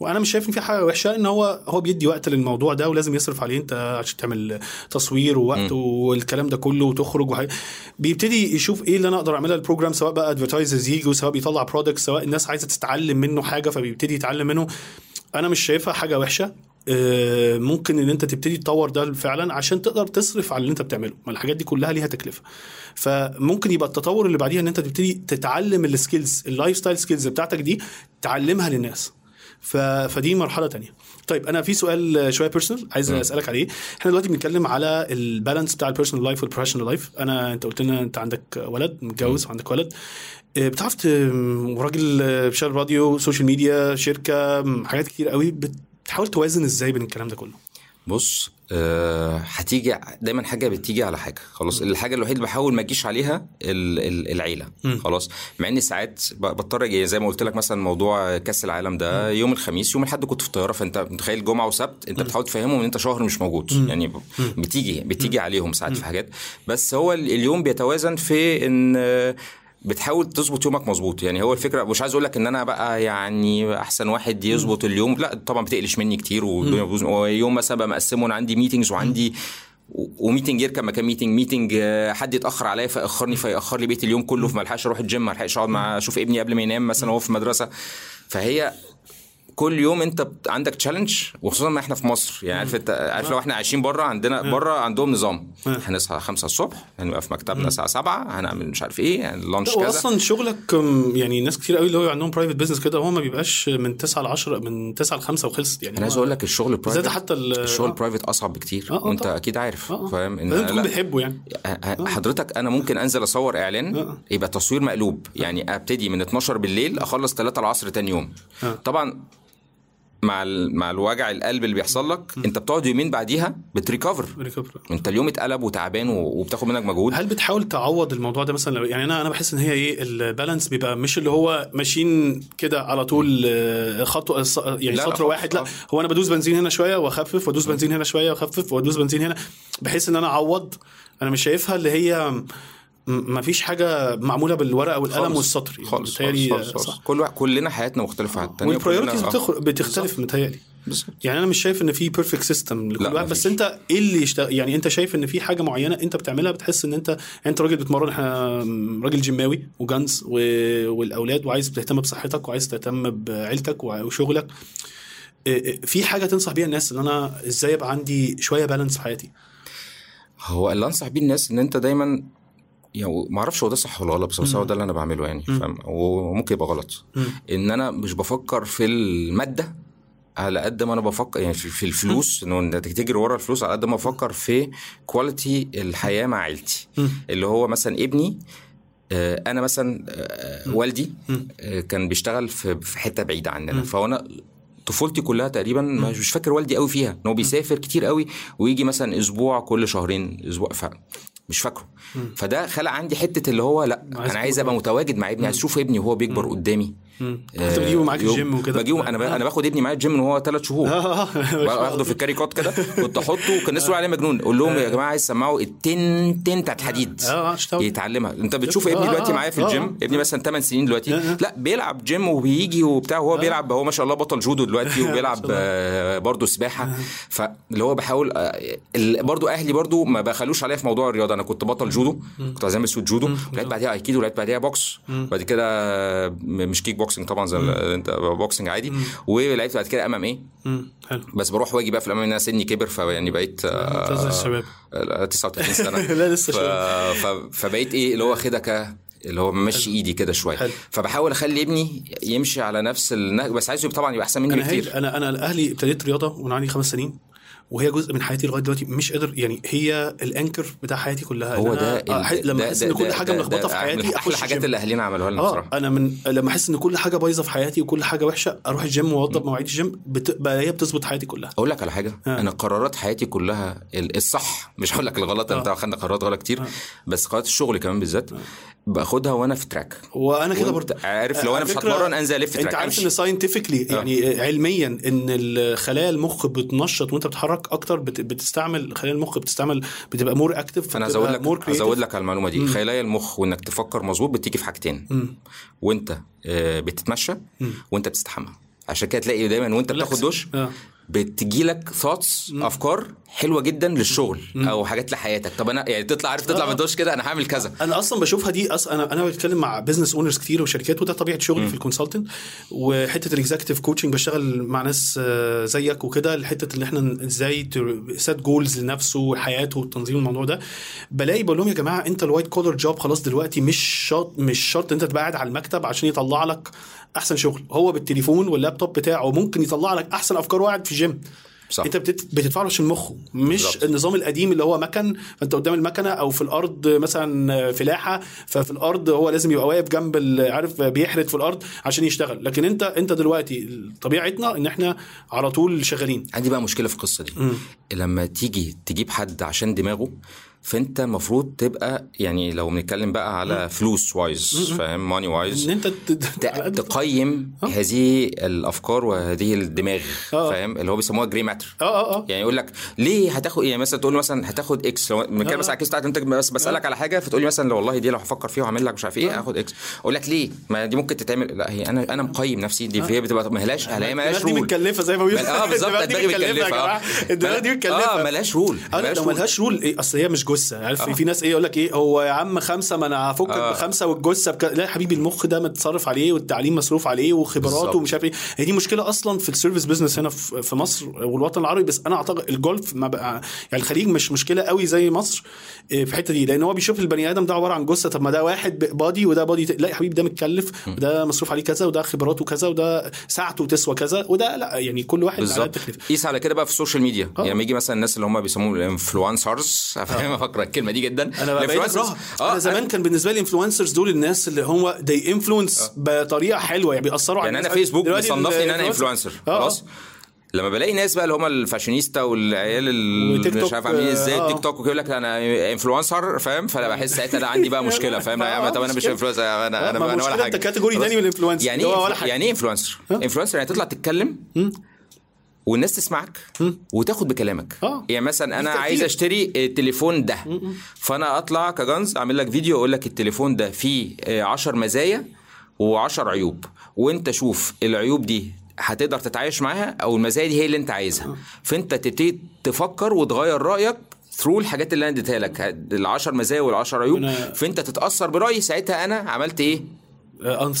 Speaker 1: وأنا مش شايف إن في حاجة وحشة إن هو هو بيدي وقت للموضوع ده ولازم يصرف عليه. أنت عشان تعمل تصوير ووقت والكلام ده كله وتخرج وحي... بيبتدي يشوف إيه اللي أنا أقدر اعملها ال program سواء بقى advertisers يجوا سواء بيطلع product سواء الناس عايزة تتعلم منه حاجة فبيبتدي يتعلم منه. أنا مش شايفها حاجة وحشة. آه، ممكن إن أنت تبتدي تطور ده فعلا عشان تقدر تصرف على اللي أنت بتعمله. ما الحاجات دي كلها ليها تكلفة. فممكن يبقى التطور اللي بعديها إن أنت تبتدي تتعلم ال skills ال lifestyle skills بتاعتك دي تعلمها للناس. ف... فدي مرحلة تانية. طيب أنا في سؤال شوية personal عايز أسألك عليه. إحنا دلوقتي بنتكلم على ال balance بتاع ال personal life وال professional life أنا أنت قلت لنا أنت عندك ولد متجوز وعندك ولد. آه، بتعرف وراجل بشغل راديو social media شركة حاجات كتير قوي. بتحاول توازن إزاي بين الكلام ده كله؟
Speaker 2: بص هتيجي دايما حاجة بتيجي على حاجة خلاص. الحاجة الوحيدة اللي بحاول ما تجيش عليها ال- ال-
Speaker 1: العيلة.
Speaker 2: خلاص. مع ان ساعات بضطر أجي- زي ما قلت لك مثلا موضوع كأس العالم ده يوم الخميس يوم الأحد كنت في الطيارة فأنت متخيل جمعة وسبت أنت بتحاول تفهمهم إن أنت شهر مش موجود. يعني بتيجي بتيجي عليهم ساعات في حاجات. بس هو ال- اليوم بيتوازن في إن آه، بتحاول تظبط يومك مظبوط. يعني هو الفكرة مش عايز أقول لك إن أنا بقى يعني أحسن واحد يظبط اليوم. لا طبعا بتقلش مني كتير والدنيا بتبوظ ويوم مثلا بقى مقسمه أنا عندي ميتنجز وعندي و meeting يركب مكان meeting meeting آه، حد يتأخر عليا فيأخرني فيأخر لي بقيه اليوم كله فما الحقش أروح الجيم ما الحقش أقعد مع أشوف ابني قبل ما ينام مثلا وهو في المدرسة. فهي كل يوم انت عندك challenge وخصوصا ما إحنا في مصر. يعني عارف انت عارف لو إحنا عايشين بره عندنا بره عندهم نظام. هنصحى 5 الصبح هنبقى في مكتبنا الساعة 7 هنعمل مش عارف إيه يعني lunch
Speaker 1: لا
Speaker 2: كذا.
Speaker 1: واصلا شغلك يعني ناس كتير قوي اللي هو عندهم private business كده هو ما بيبقاش من 9 ل 10 من 9 ل 5 وخلصت. يعني
Speaker 2: أنا عايز أقول لك الشغل
Speaker 1: ال
Speaker 2: private
Speaker 1: حتى ال-
Speaker 2: الشغل
Speaker 1: آه.
Speaker 2: ال private أصعب بكتير.
Speaker 1: آه، آه،
Speaker 2: وأنت
Speaker 1: طبعا.
Speaker 2: أكيد عارف.
Speaker 1: آه، آه.
Speaker 2: فاهم؟ إن
Speaker 1: لازم تكون بتحبه يعني.
Speaker 2: ه- حضرتك أنا ممكن أنزل أصور إعلان
Speaker 1: آه.
Speaker 2: يبقى تصوير مقلوب. يعني أبتدي من 12 بالليل أخلص 3 العصر تاني يوم.
Speaker 1: آه.
Speaker 2: طبعا مع ال... مع الوجع القلب اللي بيحصل لك انت بتقعد يومين بعديها بت
Speaker 1: recover recover
Speaker 2: انت اليوم اتقلب وتعبان وبتاخد منك مجهود.
Speaker 1: هل بتحاول تعوض الموضوع ده مثلا؟ يعني أنا أنا بحس إن هي إيه ال balance بيبقى مش اللي هو ماشيين كده على طول آه، خطوه ص- يعني
Speaker 2: لا،
Speaker 1: سطر واحد لا
Speaker 2: آه.
Speaker 1: هو أنا بدوس بنزين هنا شوية وأخفف وأدوس بنزين هنا شوية وأخفف وأدوس بنزين هنا. بحيث إن أنا أعوض. أنا مش شايفها اللي هي ما فيش حاجة معمولة بالورقة والقلم
Speaker 2: خالص.
Speaker 1: والسطر يعني
Speaker 2: خالص خالص,
Speaker 1: آه،
Speaker 2: خالص, خالص. كل واحد كلنا حياتنا مختلفة عن الثانية
Speaker 1: وال priorities
Speaker 2: كلنا- آه.
Speaker 1: بتختلف متهيألي. يعني أنا مش شايف إن في perfect system لكل واحد بس. أنت إيه اللي يشتغل يعني أنت شايف إن في حاجة معينة أنت بتعملها بتحس إن انت أنت راجل بتمرن إحنا راجل جيماوي وجانز و... والأولاد وعايز تهتم بصحتك وعايز تهتم بعيلتك وشغلك إيه- إيه، في حاجة تنصح بيها الناس إن أنا إزاي يبقى عندي شوية بالانس في حياتي
Speaker 2: هو اللي أنصح بيه الناس إن أنت دايما يعني ما أعرفش هو ده صح ولا غلط بس بس هو ده اللي أنا بعمله يعني فاهم؟ وممكن يبقى غلط. إن أنا مش بفكر في المادة على قد ما أنا بفكر يعني في الفلوس إنه تجري ورا الفلوس على قد ما بفكر في كواليتي الحياة مع عيلتي. اللي هو مثلا ابني آه، أنا مثلا آه، والدي آه، كان بيشتغل في حتة بعيدة عننا. فأنا طفولتي كلها تقريبا مش مش فاكر والدي قوي فيها إن هو بيسافر كتير قوي ويجي مثلا أسبوع كل شهرين أسبوع ف مش فاكره. فده خلق عندي حتة اللي هو
Speaker 1: لأ
Speaker 2: أنا عايز أبقى متواجد مع ابني عايز أشوف ابني وهو بيكبر قدامي.
Speaker 1: انت بتجيبه معاك الجيم وكده؟
Speaker 2: بجيبه. أنا ب- أنا باخد ابني معايا الجيم من هو ثلاث شهور. باخده في ال carry cot كده. كنت أحطه كان الناس عليه مجنون. أقول لهم يا جماعة عايز تسمعوا التن تن بتاعت الحديد.
Speaker 1: آه اشتغل
Speaker 2: يتعلمها. أنت بتشوف
Speaker 1: آه،
Speaker 2: ابني دلوقتي
Speaker 1: آه،
Speaker 2: معايا في
Speaker 1: آه،
Speaker 2: الجيم؟
Speaker 1: آه.
Speaker 2: ابني مثلا 8 سنين دلوقتي.
Speaker 1: آه.
Speaker 2: لا بيلعب جيم وبيجي وبتاع. وهو بيلعب هو ما شاء الله بطل جودو دلوقتي وبيلعب آه، برضه سباحة. فاللي هو بحاول آه، برضه أهلي برضه ما بخلوش عليا في موضوع الرياضة. أنا كنت بطل جودو. كنت عايز سوت جودو. ولعبت بعديها ايكيدو ولعبت بعديها بوكس. بعد كده آه، مش kick boxing طبعا زي انت boxing عادي. ولعبت بعد كده
Speaker 1: MMA حلو.
Speaker 2: بس بروح واجي بقى في الأمام إن أنا سني كبر فيعني بقيت آه،
Speaker 1: الشباب.
Speaker 2: لا، 39 سنة.
Speaker 1: لا، لسه
Speaker 2: ف... ف... فبقيت إيه اللي هو واخدها ك اللي هو ممشي إيدي كده
Speaker 1: شوية.
Speaker 2: فبحاول أخلي ابني يمشي على نفس النهج بس عايزه طبعا يبقى أحسن مني بكتير.
Speaker 1: أنا أنا أهلي ابتديت رياضة وأنا عندي خمس سنين. وهي جزء من حياتي لغاية دلوقتي. مش قادر يعني هي الأنكر بتاع حياتي كلها.
Speaker 2: هو ده
Speaker 1: أنا لما أحس
Speaker 2: إن
Speaker 1: كل حاجة
Speaker 2: ملخبطة
Speaker 1: في حياتي أحلى
Speaker 2: الحاجات. اللي اهالينا عملوها لنا
Speaker 1: آه
Speaker 2: بصراحة.
Speaker 1: أنا من لما أحس إن كل حاجة بايظة في حياتي وكل حاجة وحشة أروح الجيم واوضب مواعيد الجيم بت... بقى هي بتظبط حياتي كلها.
Speaker 2: أقول لك على حاجة.
Speaker 1: آه.
Speaker 2: أنا قرارات حياتي كلها ال- الصح. مش هقول لك الغلط أنت خدنا قرارات غلط كتير. بس قرارات الشغل كمان بالذات باخدها وأنا في track
Speaker 1: وأنا كده برضه.
Speaker 2: عارف لو أنا مش هتمرن أنزل ألف
Speaker 1: أنت
Speaker 2: track
Speaker 1: عارف
Speaker 2: أمشي.
Speaker 1: إن scientifically يعني علميا إن الخلايا المخ بتنشط وأنت بتتحرك أكتر بت... بتستعمل خلايا المخ بتستعمل بتبقى more active
Speaker 2: أنا أزود لك أزود لك على المعلومة دي. خلايا المخ وإنك تفكر مظبوط بتيجي في حاجتين. وأنت آه، بتتمشى وأنت بتستحمى. عشان كده تلاقي دايما وأنت بتاخد دش
Speaker 1: آه.
Speaker 2: بتجي لك thoughts أفكار حلوة جدا للشغل أو حاجات لحياتك. طب أنا يعني تطلع عارف تطلع
Speaker 1: آه.
Speaker 2: من الدوش كده أنا هعمل كذا.
Speaker 1: أنا أصلا بشوفها دي أص... أنا أنا بتكلم مع business owners كتير وشركات وده طبيعة شغلي في ال consultant وحتة ال executive coaching بشتغل مع ناس آه، زيك وكده الحته اللي إحنا إزاي set goals لنفسه وحياته وتنظيم الموضوع ده. بلاقي بقول لهم يا جماعة أنت ال white collar job خلاص دلوقتي مش شرط مش شرط أنت تبقى قاعد على المكتب عشان يطلع لك أحسن شغل هو بالتليفون واللابتوب بتاعه ممكن يطلع لك أحسن أفكار وقاعد في جيم
Speaker 2: صح.
Speaker 1: أنت بتدفع له عشان مخه مش
Speaker 2: بالظبط.
Speaker 1: النظام القديم اللي هو مكن فأنت قدام المكنة أو في الأرض مثلا فلاحة ففي الأرض هو لازم يبقى واقف جنب عارف بيحرت في الأرض عشان يشتغل. لكن أنت أنت دلوقتي طبيعتنا إن إحنا على طول شغالين.
Speaker 2: عندي بقى مشكلة في القصة دي. لما تيجي تجيب حد عشان دماغه فانت المفروض تبقى يعني لو بنتكلم بقى على فلوس wise فاهم؟ money wise
Speaker 1: ان أنت
Speaker 2: تقيم هذه الأفكار وهذه الدماغ
Speaker 1: آه.
Speaker 2: فاهم؟ اللي هو بيسموها grey matter
Speaker 1: آه آه آه.
Speaker 2: يعني يقول لك ليه هتاخد يعني مثلا تقول مثلا هتاخد X لو بنتكلم مثلا على ال case بتاعت انت بس بسألك على حاجة فتقول لي مثلا لو والله دي لو هفكر فيها وهعمل لك مش عارف إيه هاخد X أقول لك ليه؟ ما دي ممكن تتعمل لا هي أنا أنا مقيم نفسي دي هي بتبقى ما لهاش هي ما لهاش
Speaker 1: الدماغ دي
Speaker 2: رول
Speaker 1: متكلفة زي ما بيقولوا.
Speaker 2: آه بالظبط
Speaker 1: دي
Speaker 2: متكلفه
Speaker 1: الدماغ دي متكلفة.
Speaker 2: آه ملهاش رول
Speaker 1: ملهاش رول أصل هي مش جثه عارف في ناس إيه يقول لك إيه هو يا عم خمسة ما أنا هفكك
Speaker 2: آه.
Speaker 1: بخمسة والجثة بك... لا يا حبيبي المخ ده متصرف عليه والتعليم مصروف عليه وخبراته. ومش عارف إيه هي دي مشكلة أصلا في السيرفيس بزنس هنا في مصر والوطن العربي بس أنا أعتقد الجولف ما بقى يعني الخليج مش مشكلة قوي زي مصر إيه، في الحتة دي لأن هو بيشوف البني آدم ده عبارة عن جثة طب ما ده واحد body وده body. لا يا حبيبي ده متكلف وده مصروف عليه كذا وده خبراته كذا وده ساعته تسوى كذا وده لا يعني كل واحد
Speaker 2: بالظبط قيس على كده بقى في ال social media
Speaker 1: آه.
Speaker 2: يعني لما يجي مثلا الناس اللي هم بيسموهم ال influencers فاهم أكره الكلمة دي جدا.
Speaker 1: أنا بقيت أكرهها. أنا زمان كان بالنسبة لي influencers دول الناس اللي هم they influence بطريقة حلوة يعني بيأثروا على
Speaker 2: يعني أنا
Speaker 1: الناس.
Speaker 2: فيسبوك بيصنفني إن
Speaker 1: أنا
Speaker 2: influencer.
Speaker 1: آه،
Speaker 2: خلاص. لما بلاقي ناس بقى اللي هم الفاشينيستا والعيال اللي مش عارف عاملين إزاي
Speaker 1: آه.
Speaker 2: التيك توك ويقول لك أنا influencer فاهم؟ فأنا بحس ساعتها لا عندي بقى مشكلة فاهم؟ لا يا عم طب أنا مش. influencer أنا
Speaker 1: أنا
Speaker 2: أنا
Speaker 1: مشكلة
Speaker 2: ولا
Speaker 1: أنت
Speaker 2: حاجة.
Speaker 1: category
Speaker 2: خلاص؟
Speaker 1: تاني من ال
Speaker 2: influencer
Speaker 1: يعني إيه.
Speaker 2: يعني إيه influencer؟ influencer يعني تطلع تتكلم والناس تسمعك وتاخد بكلامك.
Speaker 1: آه.
Speaker 2: يعني مثلا
Speaker 1: أنا.
Speaker 2: عايز أشتري التليفون ده. فأنا أطلع كجنز أعمل لك فيديو أقول لك التليفون ده فيه 10 مزايا و10 عيوب. وأنت شوف العيوب دي هتقدر تتعايش معاها أو المزايا دي هي اللي أنت عايزها. فأنت تبتدي تفكر وتغير رأيك ثرو الحاجات اللي أنا اديتها لك. ال10 مزايا وال10 عيوب. فأنت تتأثر برأيي. ساعتها أنا عملت إيه؟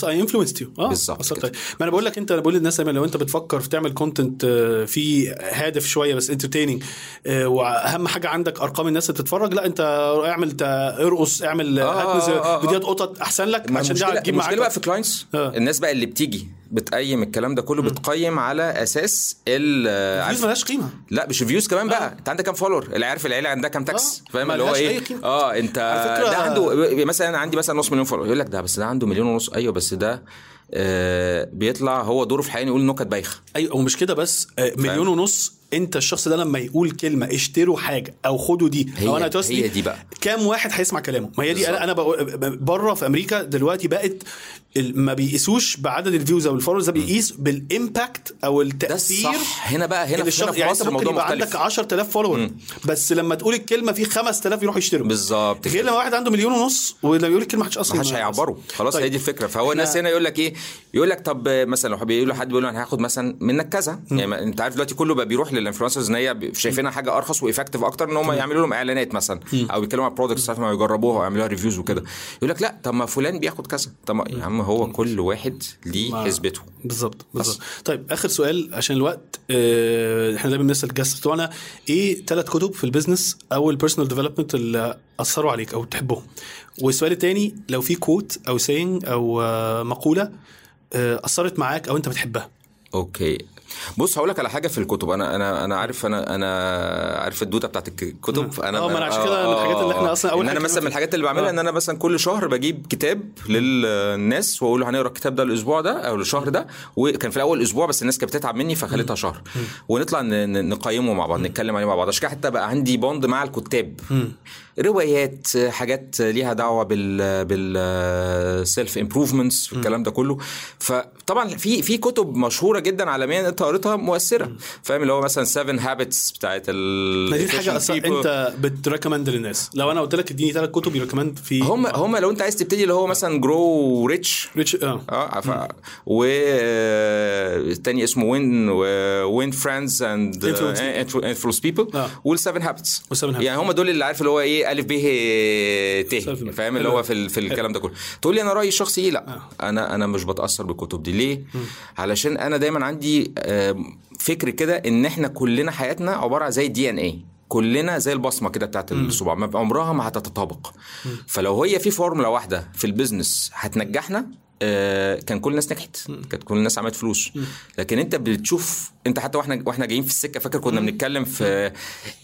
Speaker 1: اي انفلونسد يو آه
Speaker 2: بالظبط.
Speaker 1: عليك. ما أنا بقول لك أنت أنا بقول للناس لو أنت بتفكر في تعمل كونتنت فيه هادف شوية بس انترتيننج وأهم حاجة عندك أرقام الناس اللي بتتفرج لا أنت اعمل ارقص اعمل
Speaker 2: آه،
Speaker 1: هات
Speaker 2: آه، آه، آه.
Speaker 1: فيديوهات قطط أحسن لك عشان
Speaker 2: المشكلة
Speaker 1: هتجيب
Speaker 2: المشكلة
Speaker 1: معاك
Speaker 2: بقى في كلاينتس
Speaker 1: آه.
Speaker 2: الناس بقى اللي بتيجي بتقيم الكلام ده كله بتقيم على أساس ال عارف-
Speaker 1: ملهاش قيمة.
Speaker 2: لا مش فيوز كمان بقى. انت عندك كام فولور اللي عارف العيلة عندها كام تاكس
Speaker 1: آه،
Speaker 2: فاهم؟ اللي هو إيه.
Speaker 1: آه أنت
Speaker 2: ده عنده مثلا عندي مثلا نص مليون follower يقول لك ده بس ده عنده مليون ونص. أيوه بس ده آه بيطلع هو دوره في إنه يقول نكت بايخة.
Speaker 1: أيوه ومش كده بس. آه، مليون ونص انت الشخص ده لما يقول كلمة اشتروا حاجة أو خدوا دي أو أنا توصلي
Speaker 2: هي دي بقى.
Speaker 1: كام واحد هيسمع كلامه؟ ما هي دي. أنا بره في أمريكا دلوقتي بقت ما بيقيسوش بعدد ال views أو ال followers ده بيقيس بال impact أو
Speaker 2: ده
Speaker 1: التأثير
Speaker 2: الصح هنا بقى هنا في, هنا في
Speaker 1: يعني
Speaker 2: مصر
Speaker 1: ممكن
Speaker 2: الموضوع
Speaker 1: يبقى
Speaker 2: مختلف.
Speaker 1: عندك 10000 follower بس لما تقول الكلمة في 5000 يروحوا يشتروا.
Speaker 2: بالظبط
Speaker 1: غير لما واحد عنده مليون ونص ولما يقول الكلمة محدش أصلا
Speaker 2: ما حدش هيعبره. خلاص
Speaker 1: طيب.
Speaker 2: هي دي الفكرة. فهو الناس هنا يقول لك إيه؟ يقول لك طب مثلا لو بيقول له حد بيقول له أنا هاخد مثلا منك كذا يعني أنت عارف دلوقتي كله بقى بيروح لل influencers ان هي شايفينها حاجة أرخص و effective أكتر إن هم يعملوا لهم إعلانات مثلا أو يتكلموا عن products ما يجربوها ويعملوها reviews وكده. يقول لك لا طب ما فلان بياخد كذا. طب يا عم هو كل واحد ليه حسبته.
Speaker 1: بالظبط بالظبط. طيب آخر سؤال عشان الوقت آه، إحنا دايما بنسأل ال guests بتوعنا. إيه ثلاث كتب في ال business أو ال personal development اللي أثروا عليك أو بتحبهم والسؤال الثاني لو في quote أو saying أو آه، مقولة آه، أثرت معاك أو أنت بتحبها؟
Speaker 2: okay. بص هقول لك على حاجة في الكتب. أنا أنا أنا عارف أنا أنا عارف الدودة بتاعت الكتب فانا
Speaker 1: آه، ما أنا عشان كده من الحاجات اللي إحنا أصلاً أول
Speaker 2: إن
Speaker 1: حاجة
Speaker 2: أنا مثلا من الحاجات اللي بعملها
Speaker 1: آه.
Speaker 2: إن أنا مثلا كل شهر بجيب كتاب للناس وأقول له هنقرأ الكتاب ده الأسبوع ده أو الشهر ده. وكان في الأول أسبوع بس الناس كانت بتتعب مني فخليتها شهر. ونطلع نقيمه مع بعض نتكلم عليه مع بعض. عشان حتى بقى عندي bond مع الكتاب. روايات حاجات ليها دعوة بال بال self improvements الكلام ده كله. فطبعا في في كتب مشهورة جدا عالميا. انت قريتها قريتها مؤثرة. فاهم؟ اللي هو مثلا 7 habits بتاعت ال
Speaker 1: ما دي الحاجة
Speaker 2: أصلا people.
Speaker 1: أنت بت recommend للناس. لو أنا قلت لك اديني ثلاث كتب recommended في
Speaker 2: هم هم لو أنت عايز تبتدي اللي هو مثلا grow rich
Speaker 1: rich آه.
Speaker 2: آه ف... و آه، التاني اسمه win win friends and
Speaker 1: influence
Speaker 2: people
Speaker 1: آه.
Speaker 2: وال
Speaker 1: seven habits.
Speaker 2: يعني هم دول اللي عارف اللي هو إيه الف ب ت. فاهم؟ اللي. هو في. في الكلام ده كله. تقول لي أنا رأيي الشخصي إيه؟ لأ. أنا أنا مش بتأثر بالكتب دي. ليه؟ علشان أنا دايما عندي آه، فكر كده إن إحنا كلنا حياتنا عبارة عن زي ال DNA كلنا زي البصمة كده بتاعت الصباع. عمرها ما هتتطابق. فلو هي في فورمولا واحدة في ال business هتنجحنا كان كل الناس نجحت. كانت كل الناس عملت فلوس. لكن انت بتشوف انت حتى وإحنا وإحنا جايين في السكة فاكر كنا بنتكلم في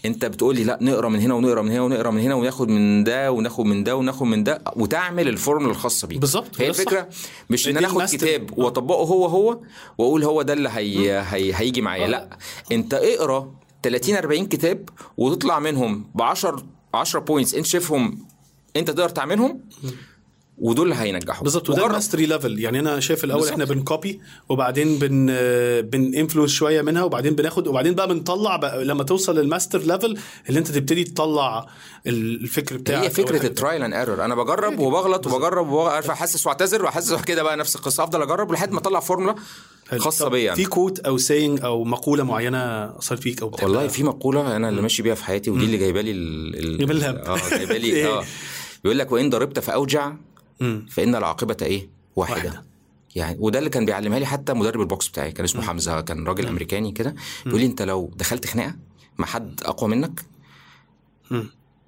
Speaker 2: انت بتقول لي لا نقرا من هنا ونقرا من هنا ونقرا من هنا وناخد من ده وناخد من ده وناخد من ده وتعمل الفورمولا الخاصة بيك.
Speaker 1: بالظبط،
Speaker 2: هي. الفكرة؟ مش إن أنا
Speaker 1: آخد.
Speaker 2: كتاب وأطبقه هو هو وأقول هو ده اللي هي هي هيجي معايا. لا أنت اقرأ 30 40 كتاب وتطلع منهم ب 10 10 points أنت شايفهم أنت تقدر تعملهم؟ ودول اللي هينجحوا
Speaker 1: بالظبط وده.
Speaker 2: ال
Speaker 1: mastery level يعني أنا شايف الأول
Speaker 2: بالظبط.
Speaker 1: إحنا بن copy وبعدين بن بن influence شوية منها وبعدين بناخد وبعدين بقى بنطلع بقى لما توصل لل master level اللي أنت تبتدي تطلع الفكر بتاعك
Speaker 2: هي فكرة
Speaker 1: ال
Speaker 2: trial and error أنا بجرب وبغلط وبجرب وعارف أحسس وأعتذر وأحسس كده بقى نفس القصة أفضل أجرب لحد ما أطلع فورمولا.
Speaker 1: خاصة
Speaker 2: بيا يعني.
Speaker 1: في quote أو saying أو مقولة معينة اثرت فيك أو؟
Speaker 2: والله في مقولة أنا اللي ماشي بيها في حياتي ودي اللي جايبه لي ال... ال...
Speaker 1: لي.
Speaker 2: آه جايبه لي
Speaker 1: إيه؟
Speaker 2: آه بيقول لك وإن ضربت فأوجع فإن العاقبة إيه؟
Speaker 1: واحدة,
Speaker 2: واحدة. يعني وده اللي كان بيعلمها لي حتى مدرب ال box بتاعي. كان اسمه حمزة كان راجل أمريكاني كده. بيقول لي أنت لو دخلت خناقة مع حد أقوى منك.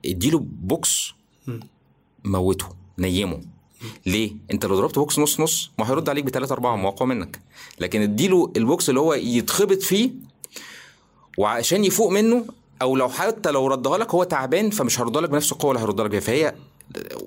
Speaker 2: اديله بوكس موته نيمه. ليه؟ أنت لو ضربت بوكس نص نص ما هيرد عليك بثلاثة أربعة ما أقوى منك. لكن اديله البوكس اللي هو يتخبط فيه وعشان يفوق منه أو لو حتى لو ردها لك هو تعبان فمش هردها لك بنفس القوة اللي هيردها لك بيها. فهي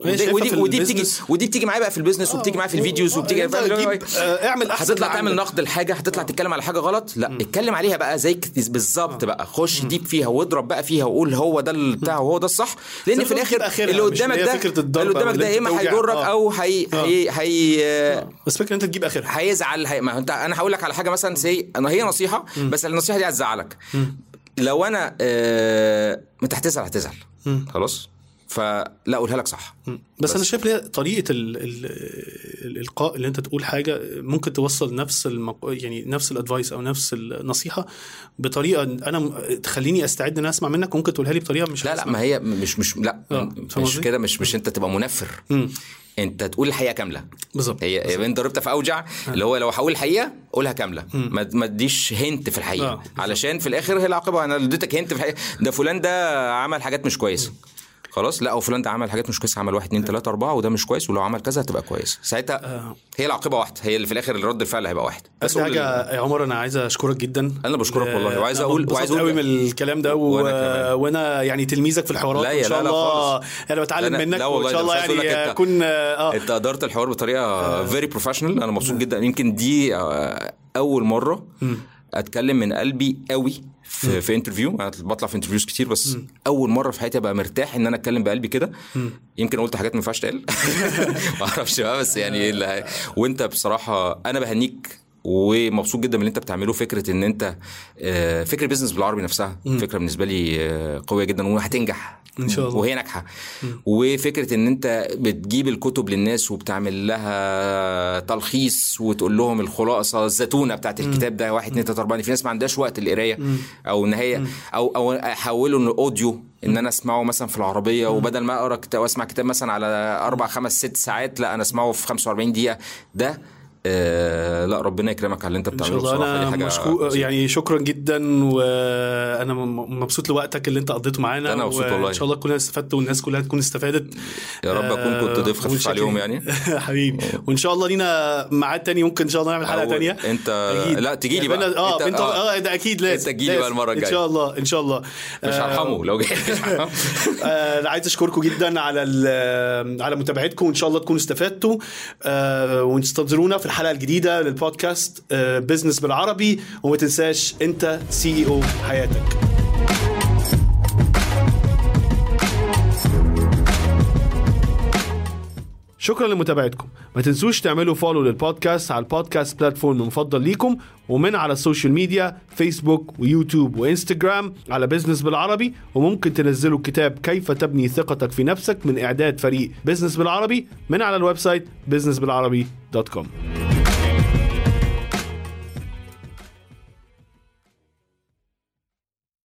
Speaker 2: ودي ودي, بتيجي. ودي بتيجي معايا بقى في ال business وبتيجي معايا في ال videos وبتيجي
Speaker 1: أنت جيب- آه، اعمل احسن
Speaker 2: هتطلع
Speaker 1: ما
Speaker 2: تعمل. نقد لحاجة هتطلع تتكلم على حاجة غلط؟ لا اتكلم عليها بقى زي بالظبط بقى. خش ديب فيها واضرب بقى فيها وقول هو ده البتاع وهو ده الصح.
Speaker 1: لأن
Speaker 2: في
Speaker 1: ما الآخر
Speaker 2: اللي قدامك ده اللي قدامك ده يا
Speaker 1: إما.
Speaker 2: هيضرك
Speaker 1: آه.
Speaker 2: أو هي هي
Speaker 1: بس فكرة أنت تجيب آخرها.
Speaker 2: هيزعل هي... ما انت أنا هقول لك على حاجة مثلا سي أنا هي نصيحة بس النصيحة دي هتزعلك. لو أنا آه... انت هتزعل. هتزعل خلاص؟ فلا أقولها لك صح.
Speaker 1: بس, بس أنا شايف ليه طريقة ال ال الإلقاء اللي أنت تقول حاجة ممكن توصل نفس المق... يعني نفس الأدفايس أو نفس النصيحة بطريقة أنا م- تخليني أستعد إن أسمع منك ممكن تقولها لي بطريقة مش
Speaker 2: لا لا. ما هي مش مش لا
Speaker 1: آه،
Speaker 2: مش؟ كده مش مش أنت تبقى منفر.
Speaker 1: مم.
Speaker 2: أنت تقول الحقيقة كاملة.
Speaker 1: بالظبط.
Speaker 2: هي انت ضربت في أوجع اللي هو لو هقول الحقيقة قولها كاملة. ما ما تديش هنت في الحقيقة.
Speaker 1: آه،
Speaker 2: علشان في الآخر هي العاقبة. أنا اديتك هنت في الحقيقة ده فلان ده عمل حاجات مش كويسة. خلاص؟ لا أو فلان ده عمل حاجات مش كويسة عمل واحد اتنين تلاتة أربعة وده مش كويس ولو عمل كذا هتبقى كويس. ساعتها هي العاقبة واحدة هي اللي في الآخر رد الفعل هيبقى واحد.
Speaker 1: بس حاجة يا عمر أنا عايز أشكرك جدا.
Speaker 2: أنا بشكرك والله،
Speaker 1: آه،
Speaker 2: وعايز
Speaker 1: انبسطت
Speaker 2: وعايز أقول-
Speaker 1: قوي من الكلام ده و...
Speaker 2: وأنا كمان.
Speaker 1: وأنا يعني تلميذك في الحوارات
Speaker 2: لا يا لا لا ما شاء
Speaker 1: الله
Speaker 2: خالص.
Speaker 1: أنا بتعلم
Speaker 2: لا لا-
Speaker 1: منك
Speaker 2: لا
Speaker 1: وإن شاء الله يعني اكون آه.
Speaker 2: أنت ادرت الحوار بطريقة very professional أنا مبسوط جدا. يمكن دي آه، أول مرة أتكلم من قلبي قوي في, في interview أنا بطلع في interviews كتير بس أول مرة في حياتي أبقى مرتاح إن أنا أتكلم بقلبي كده. يمكن قلت حاجات ما ينفعش تقال. ما أعرفش بقى بس يعني إيه اللي- وأنت بصراحة أنا بهنيك ومبسوط جدا من اللي أنت بتعمله فكرة إن أنت آه، فكرة business بالعربي نفسها. فكرة بالنسبة لي آه، قوية جدا وهتنجح.
Speaker 1: إن شاء الله.
Speaker 2: وهي ناجحة. وفكرة إن أنت بتجيب الكتب للناس وبتعمل لها تلخيص وتقول لهم الخلاصة الزتونة بتاعت الكتاب ده واحد اتنين تلاتة أربعة في ناس ما عندهاش وقت القرايه أو إن هي أو أو أحوله ل audio إن أنا أسمعه مثلا في العربية وبدل ما أقرأ كتاب واسمع كتاب مثلا على أربع خمس ست ساعات لا أنا أسمعه في 45 دقيقة. ده آه لا ربنا يكرمك على اللي انت
Speaker 1: إن
Speaker 2: بتعمله بصراحة.
Speaker 1: أنا
Speaker 2: حاجة
Speaker 1: مشكور
Speaker 2: بسيطة.
Speaker 1: يعني شكرا جدا وأنا مبسوط لوقتك اللي انت قضيته معانا
Speaker 2: أنا مبسوط والله.
Speaker 1: وإن شاء الله كلنا استفدت والناس كلها تكون استفادت.
Speaker 2: يا رب أكون كنت ضيف
Speaker 1: آه،
Speaker 2: خفيف عليهم يعني.
Speaker 1: حبيبي. وإن شاء الله لينا ميعاد تاني ممكن إن شاء الله نعمل
Speaker 2: حلقة
Speaker 1: تانية.
Speaker 2: انت
Speaker 1: أكيد.
Speaker 2: لا تجي لي
Speaker 1: يعني
Speaker 2: بقى.
Speaker 1: أنا- آه
Speaker 2: أنت-
Speaker 1: انت آه. ده أكيد لازم.
Speaker 2: أنت تجي لي بقى. المرة
Speaker 1: إن
Speaker 2: الجاية.
Speaker 1: شاء الله إن شاء الله.
Speaker 2: مش
Speaker 1: آه،
Speaker 2: هرحمه لو.
Speaker 1: آه، أنا عايز أشكركم جدا على على متابعتكم وإن شاء الله تكونوا استفدتوا. آه، وانتظرونا في الحلقة الجديده للبودكاست آه، business بالعربي وما تنساش انت سي أو حياتك. شكرا لمتابعتكم. ما تنسوش تعملوا follow للبودكاست على البودكاست platform المفضل ليكم ومن على ال social media فيسبوك ويوتيوب وانستجرام على business بالعربي وممكن تنزلوا كتاب كيف تبني ثقتك في نفسك من إعداد فريق business بالعربي من على ال website businessbilarabi.com